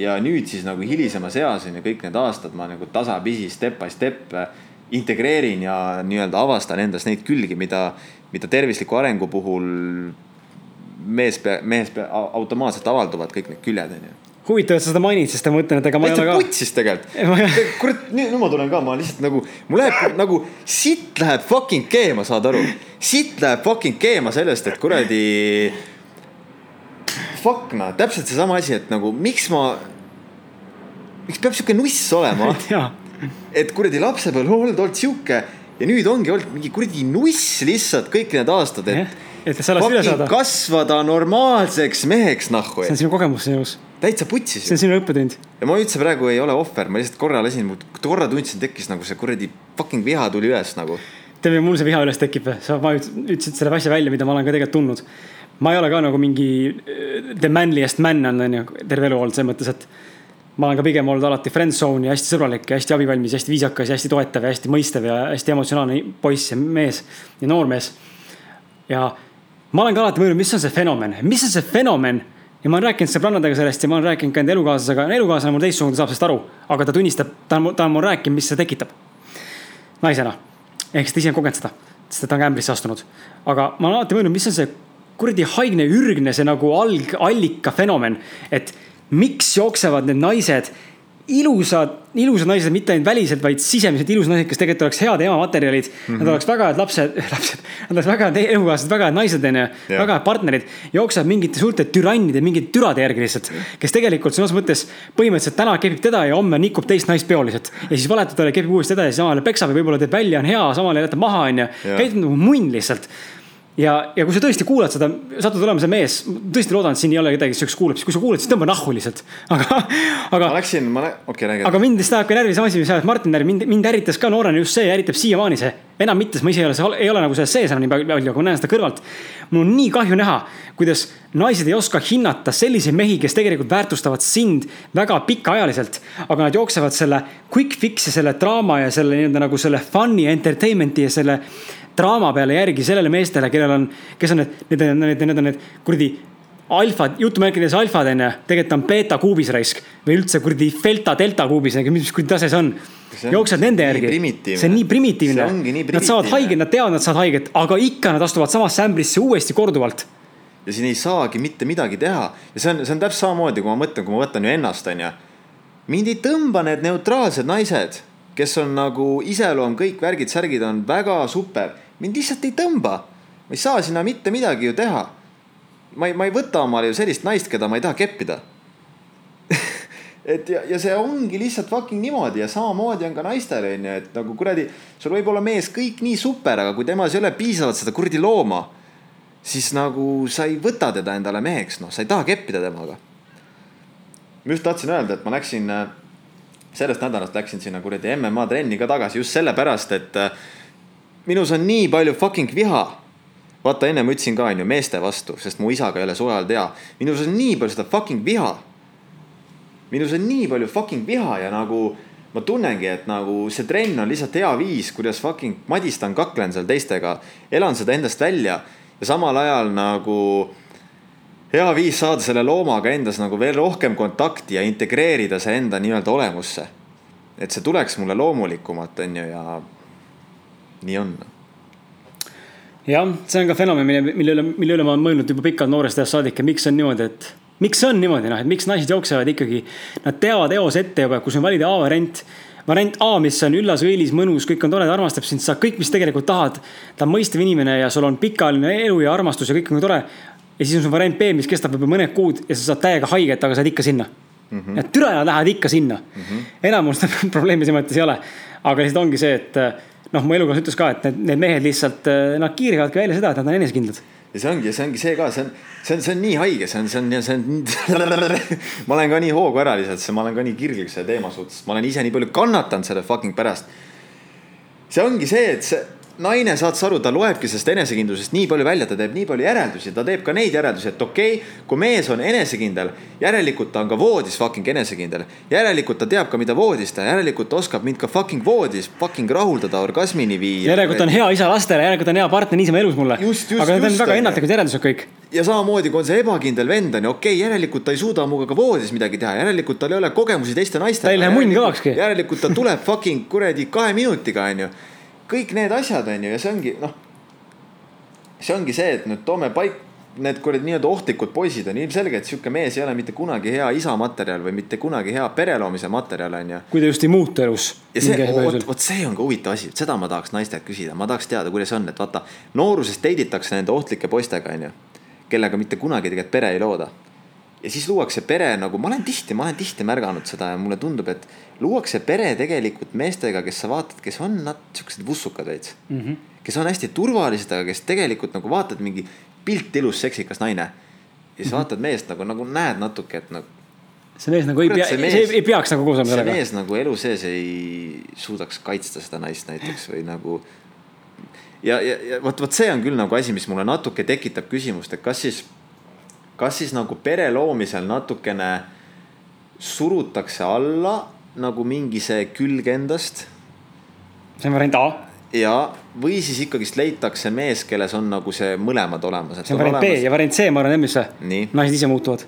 ja nüüd siis nagu hilisemas eas on ju kõik need aastad ma nagu tasapisi step by step integreerin ja nii-öelda avastan endas neid külgi, mida mida tervisliku arengu puhul mees, mees automaatselt avalduvad kõik need küljed, onju huvitav, et sa seda mainid, sest ma mõtlen, et ega ma ei ole ka. putsis tegelikult. kurat, nüüd ma tulen ka, ma lihtsalt nagu, mul läheb nagu sitt läheb fucking keema, saad aru. sitt läheb fucking keema sellest, et kuradi fuck noh, täpselt seesama asi, et nagu miks ma, miks peab sihuke nuss olema, et kuradi lapsepõlv on olnud sihuke ja nüüd ongi olnud mingi kuradi nuss lihtsalt kõik need aastad, et. et sellest üle saada, kasvada normaalseks meheks nahku see on, sinu kogemus sinus, täitsa putsis see on sinu õppetund. ja ma üldse praegu ei ole ohver, ma lihtsalt korra lasin, korra tundsin, tekkis nagu see kuradi fucking viha tuli üles nagu. tead, mul see viha üles tekib, sa ma üt- ütlesid selle asja välja, mida ma olen ka tegelikult tundnud. ma ei ole ka nagu mingi äh, the manliest man on, on ju, terve elu olnud selles mõttes, et ma olen ka pigem olnud alati friend zone ja hästi sõbralik ja hästi abivalmis hästi viisakas ja hästi toetav ja hästi mõistev ja hästi emotsionaalne poiss ja mees ja noormees. ja ma olen ka alati mõelnud, mis on see fenomen, mis on see fenomen ja ma olen rääkinud sõbrannadega sellest ja ma olen rääkinud ka enda elukaaslasega, elukaaslane mul teistsugune, ta saab sellest aru, aga ta tunnistab, ta on, ta on mul rääkinud, mis see tekitab naisena. ehk siis ta ise on kogenud seda, sest ta on ka ämbrisse astunud. aga ma olen alati mõelnud, mis on see kuradi haigne, ürgne see nagu alg, allika fenomen, et miks jooksevad need naised, ilusad, ilusad naised, mitte ainult väliselt, vaid sisemiselt ilusad naised, kes tegelikult oleks head emamaterjalid mm. -hmm. Nad oleks väga head lapsed, lapsed, nad oleks väga head elukaaslased, väga head naised, onju, väga head partnerid. jooksevad mingite suurte türannide, mingite türade järgi lihtsalt, kes tegelikult sõnas mõttes põhimõtteliselt täna kepib teda ja homme nikub teist naist peoliselt. ja siis valetab talle, kepib uuesti teda ja siis samal ajal peksab ja võib-olla teeb välja, on hea, samal ajal jätab maha, onju. Käitub nagu munn lihtsalt ja, ja kui sa tõesti kuulad seda, satud olema see mees, tõesti loodan, et siin ei ole kedagi siukest kuulab, siis kui sa kuulad, siis tõmba nahku lihtsalt. aga, aga ma, läksin, ma, okei okay,, räägi. aga mind lihtsalt ajab ka närvi see asi, mis ajas Martin närvi, mind, mind ärritas ka noorena just see ja ärritab siiamaani see. enam mitte, sest ma ise ei ole, ei ole nagu selles sees enam nii palju, aga ma näen seda kõrvalt. mul on nii kahju näha, kuidas naised ei oska hinnata selliseid mehi, kes tegelikult väärtustavad sind väga pikaajaliselt. aga nad jooksevad selle quick fix'i, selle draama ja selle nii-öelda nagu selle fun'i, entertainment'i ja selle draama peale järgi sellele meestele, kellel on, kes on need, need need, need on need kuradi alfad, jutumärkides alfad on ju, tegelikult on beeta kuubis raisk või üldse kuradi delta, delta kuubis, mis kuradi tase see on. Jooksevad nende järgi, see on nii primitiivne. Nad saavad haiget, nad teavad, nad saavad haiget, aga ikka nad astuvad samasse ämbrisse uuesti korduvalt. ja siin ei saagi mitte midagi teha ja see on, see on täpselt samamoodi, kui ma mõtlen, kui ma võtan ju ennast, onju. mind ei tõmba need neutraalsed naised, kes on nagu iseloom, kõik värgid-särgid on väga super, mind lihtsalt ei tõmba. ma ei saa sinna mitte midagi ju teha. ma ei, ma ei võta omale ju sellist naist, keda ma ei taha keppida. et ja, ja see ongi lihtsalt fucking niimoodi ja samamoodi on ka naistel onju, et nagu kuradi, sul võib olla mees kõik nii super, aga kui temas ei ole piisavalt seda kuradi looma siis nagu sa ei võta teda endale meheks, noh, sa ei taha keppida temaga. ma just tahtsin öelda, et ma läksin, sellest nädalast läksin sinna kuradi MMA trenni ka tagasi just sellepärast, et äh, minus on nii palju fucking viha. vaata, enne ma ütlesin ka, onju, meeste vastu, sest mu isaga ei ole suve ajal teha. minus on nii palju seda fucking viha. minus on nii palju fucking viha ja nagu ma tunnengi, et nagu see trenn on lihtsalt hea viis, kuidas fucking madistan, kaklen seal teistega, elan seda endast välja ja samal ajal nagu hea viis saada selle loomaga endas nagu veel rohkem kontakti ja integreerida see enda nii-öelda olemusse. et see tuleks mulle loomulikumalt, onju, ja nii on. jah, see on ka fenomen, mille, mille üle, mille üle ma olen mõelnud juba pikalt noorest ajast saadik ja miks on niimoodi, et miks see on niimoodi, noh, et miks naised jooksevad ikkagi, nad teavad eos ette juba, kui sul on valida A variant variant A, mis on üllas, õilis, mõnus, kõik on tore, ta armastab sind, sa kõik, mis tegelikult tahad. ta on mõistev inimene ja sul on pikaajaline elu ja armastus ja kõik on tore. Ja siis on sul variant B, mis kestab võib-olla mõned kuud ja sa saad täiega haiget, aga sa oled ikka sinna mm. -hmm. ja türa nad lähevad ikka sinna mm -hmm.. enamus probleemi selles mõttes ei ole, aga lihtsalt ongi see, et noh, mu elukaaslane ütles ka, et need, need mehed lihtsalt, nad kiirivadki välja seda, et nad on enesekindlad ja see ongi, see ongi see ka, see on, see on, see on nii haige, see on, see on, see on. ma olen ka nii hoogu ära lihtsalt, ma olen ka nii kirglik selle teema suhtes, ma olen ise nii palju kannatanud selle fucking pärast. see ongi see, et see naine, saad sa aru, ta loebki sellest enesekindlusest nii palju välja, ta teeb nii palju järeldusi, ta teeb ka neid järeldusi, et okei okay,, kui mees on enesekindel, järelikult ta on ka voodis fucking enesekindel. järelikult ta teab ka, mida voodis teha, järelikult ta oskab mind ka fucking voodis fucking rahuldada, orgasmini viia. järelikult on hea isa lastele, järelikult on hea partner niisama elus mulle. Aga need on väga ennatlikud järeldused kõik. ja samamoodi, kui on see ebakindel vend on ju, okei okay,, järelikult ta ei suuda minuga ka voodis midagi teha, järelikult tal ei ole kogemusi teiste naistega. Ta ei lähe munn kõvakski. järelikult ta tuleb fucking kuradi kahe minutiga on ju. Kõik need asjad on ju ja see ongi noh. see ongi see, et nüüd toome paik-, need kuradi nii-öelda ohtlikud poisid on ilmselgelt sihuke mees ei ole mitte kunagi hea isa materjal või mitte kunagi hea pere loomise materjal on ju kui ta just ei muutu elus. ja see, vot, vot see on ka huvitav asi, seda ma tahaks naistelt küsida, ma tahaks teada, kuidas on, et vaata. nooruses teiditakse nende ohtlike poistega, onju. kellega mitte kunagi tegelikult pere ei looda. Ja siis luuakse pere nagu, ma olen tihti, ma olen tihti märganud seda ja mulle tundub, et luuakse pere tegelikult meestega, kes sa vaatad, kes on nad siuksed vussukad veits mm. -hmm. kes on hästi turvalised, aga kes tegelikult nagu vaatad mingi pilt ilus seksikas naine. ja siis mm -hmm. vaatad meest nagu, nagu näed natuke, et nagu. see mees nagu ei pea, see ei peaks nagu koos olema sellega. see mees nagu elu sees ei suudaks kaitsta seda naist näiteks või nagu. ja, ja, ja vot, vot see on küll nagu asi, mis mulle natuke tekitab küsimust, et kas siis kas siis nagu pere loomisel natukene surutakse alla nagu mingi see külg endast. see on variant A. ja, või siis ikkagist leitakse mees, kelles on nagu see mõlemad olemas. see on variant olemas... B ja variant C, ma arvan, mis see, naised ise muutuvad.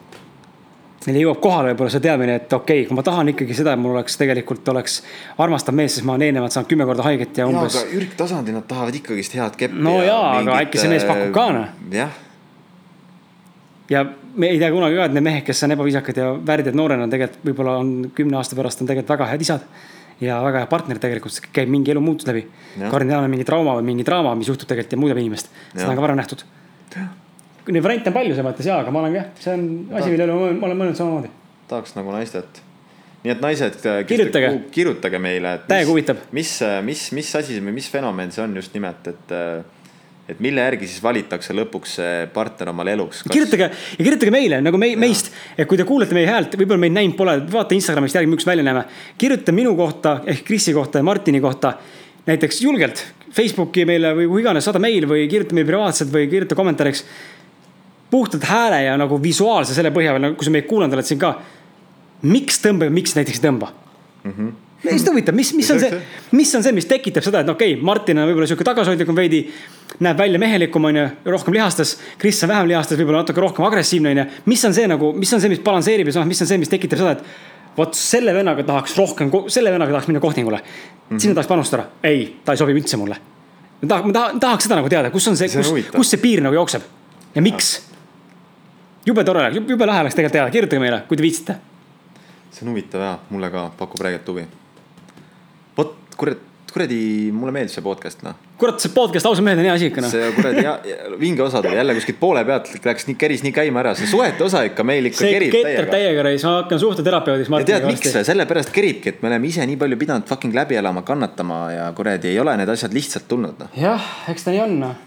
Neil jõuab kohale võib-olla see teadmine, et okei okay,, kui ma tahan ikkagi seda, et mul oleks tegelikult oleks armastav mees, siis ma olen eelnevalt saanud kümme korda haiget ja umbes. ürgtasandil nad tahavad ikkagist head keppi. no ja, mingit... aga äkki see mees pakub ka noh. jah ja me ei tea kunagi ka, et need mehed, kes on ebaviisakad ja värdjad noorena, tegelikult võib-olla on kümne aasta pärast on tegelikult väga head isad. ja väga hea partner tegelikult, käib mingi elumuutus läbi. kardinaalne mingi trauma või mingi draama, mis juhtub tegelikult ja muudab inimest. seda on ka varem nähtud. Neid variante on palju selles mõttes jaa, aga ma olen jah, see on asi, mille üle ma olen mõelnud samamoodi. tahaks nagu naistet. nii et naised. kirjutage. kirjutage meile. täiega huvitab. mis, mis, mis asi või mis fenomen see on just nimelt, et et mille järgi siis valitakse lõpuks see partner omale eluks Kas...? kirjutage ja kirjutage meile nagu me, meist, et kui te kuulete meie häält, võib-olla meid näinud pole, vaata Instagramist järgi, millised välja näeme. kirjuta minu kohta ehk Krisi kohta ja Martini kohta näiteks julgelt Facebooki meile või kuhu iganes, saada meil või kirjuta meile privaatselt või kirjuta kommentaariks. puhtalt hääle ja nagu visuaalse selle põhjal, nagu kui sa meid kuulanud oled siin ka. miks tõmbab ja miks näiteks ei tõmba mm? -hmm lihtsalt huvitav, mis, mis on see, mis on see, mis tekitab seda, et okei okay,, Martin on võib-olla sihuke tagasihoidlikum veidi. näeb välja mehelikum, on ju, rohkem lihastas. Kris on vähem lihastas, võib-olla natuke rohkem agressiivne, on ju. mis on see nagu, mis on see, mis balansseerib ja samas, mis on see, mis tekitab seda, et vot selle vennaga tahaks rohkem, selle vennaga tahaks minna kohtingule mm. -hmm. sinna tahaks panustada. ei, ta ei sobi üldse mulle. ma tahaks, ma tahaks, tahaks seda nagu teada, kus on see, kus, kus see piir nagu jookseb ja miks. jube tore, jube lahe oleks tegelikult teada, kirjutage meile, kui te viitsite. see on huvitav ja mulle ka pakub räiget huvi vot kurat, kuradi, mulle meeldis see podcast, noh. kurat, see podcast ausalt meelde on hea asi ikka, noh. see kuradi ja, ja, vinge osa tuli jälle kuskilt poole pealt, läks nii, keris nii käima ära, see suhete osa ikka meil ikka see kerib täiega. täiega reis, ma hakkan suhteterapeudis. ja tead, miks või, sellepärast keribki, et me oleme ise nii palju pidanud fucking läbi elama, kannatama ja kuradi ei ole need asjad lihtsalt tulnud, noh. jah, eks ta nii on, noh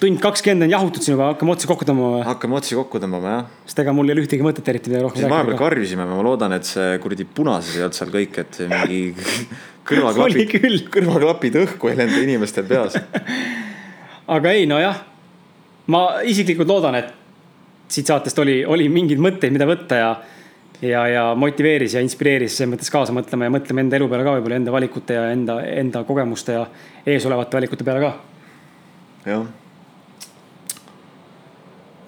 tund kakskümmend on jahutud siin juba, hakkame otsi kokku tõmbama või? hakkame otsi kokku tõmbama, jah. sest ega mul ei ole ühtegi mõtet eriti midagi rohkem rääkida. vahepeal karjusime, ma loodan, et see kuradi punases ei olnud seal kõik, et mingi kõrvaklapid, kõrvaklapid õhku ei lenda inimestel peas aga ei, nojah. ma isiklikult loodan, et siit saatest oli, oli mingeid mõtteid, mida võtta ja ja, ja motiveeris ja inspireeris selles mõttes kaasa mõtlema ja mõtlema enda elu peale ka võib-olla enda valikute ja enda, enda kogemuste ja eesolevate valikute peale ka. jah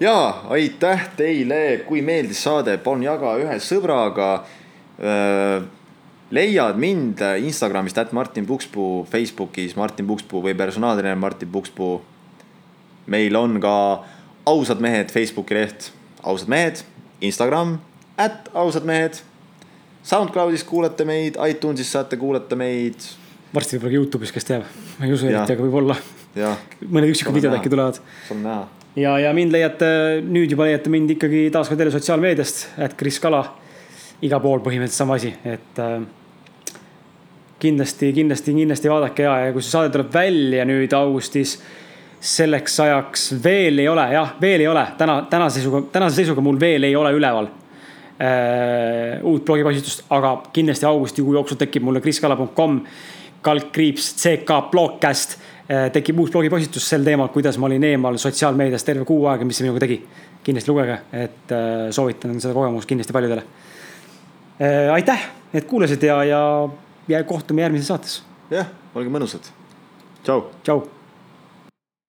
ja aitäh teile, kui meeldis saade, palun jaga ühe sõbraga. leiad mind Instagramist, at Martin Pukspuu, Facebookis Martin Pukspuu või personaaltreener Martin Pukspuu. meil on ka ausad mehed Facebooki leht, ausad mehed, Instagram, at ausad mehed. SoundCloudis kuulate meid, iTunesis saate kuulata meid. varsti võib-olla ka Youtube'is, kes teab, ma ei usu eriti, aga võib-olla. mõned üksikud videod äkki tulevad. saame näha ja, ja mind leiate, nüüd juba leiate mind ikkagi taaskord jälle sotsiaalmeediast, et Kris Kala. igal pool põhimõtteliselt sama asi, et äh, kindlasti, kindlasti, kindlasti vaadake ja, ja kui see saade tuleb välja nüüd augustis. selleks ajaks veel ei ole, jah, veel ei ole täna, tänase seisuga, tänase seisuga mul veel ei ole üleval äh, uut blogipostitust, aga kindlasti augustikuu jooksul tekib mulle kriskala.com kaldkriips CK blogcast tekib uus blogipostitus sel teemal, kuidas ma olin eemal sotsiaalmeedias terve kuu aega, mis see minuga tegi. kindlasti lugege, et äh, soovitan seda kogemust kindlasti paljudele. Äh, aitäh, et kuulasid ja, ja, ja kohtume järgmises saates. jah, olge mõnusad. tšau. tšau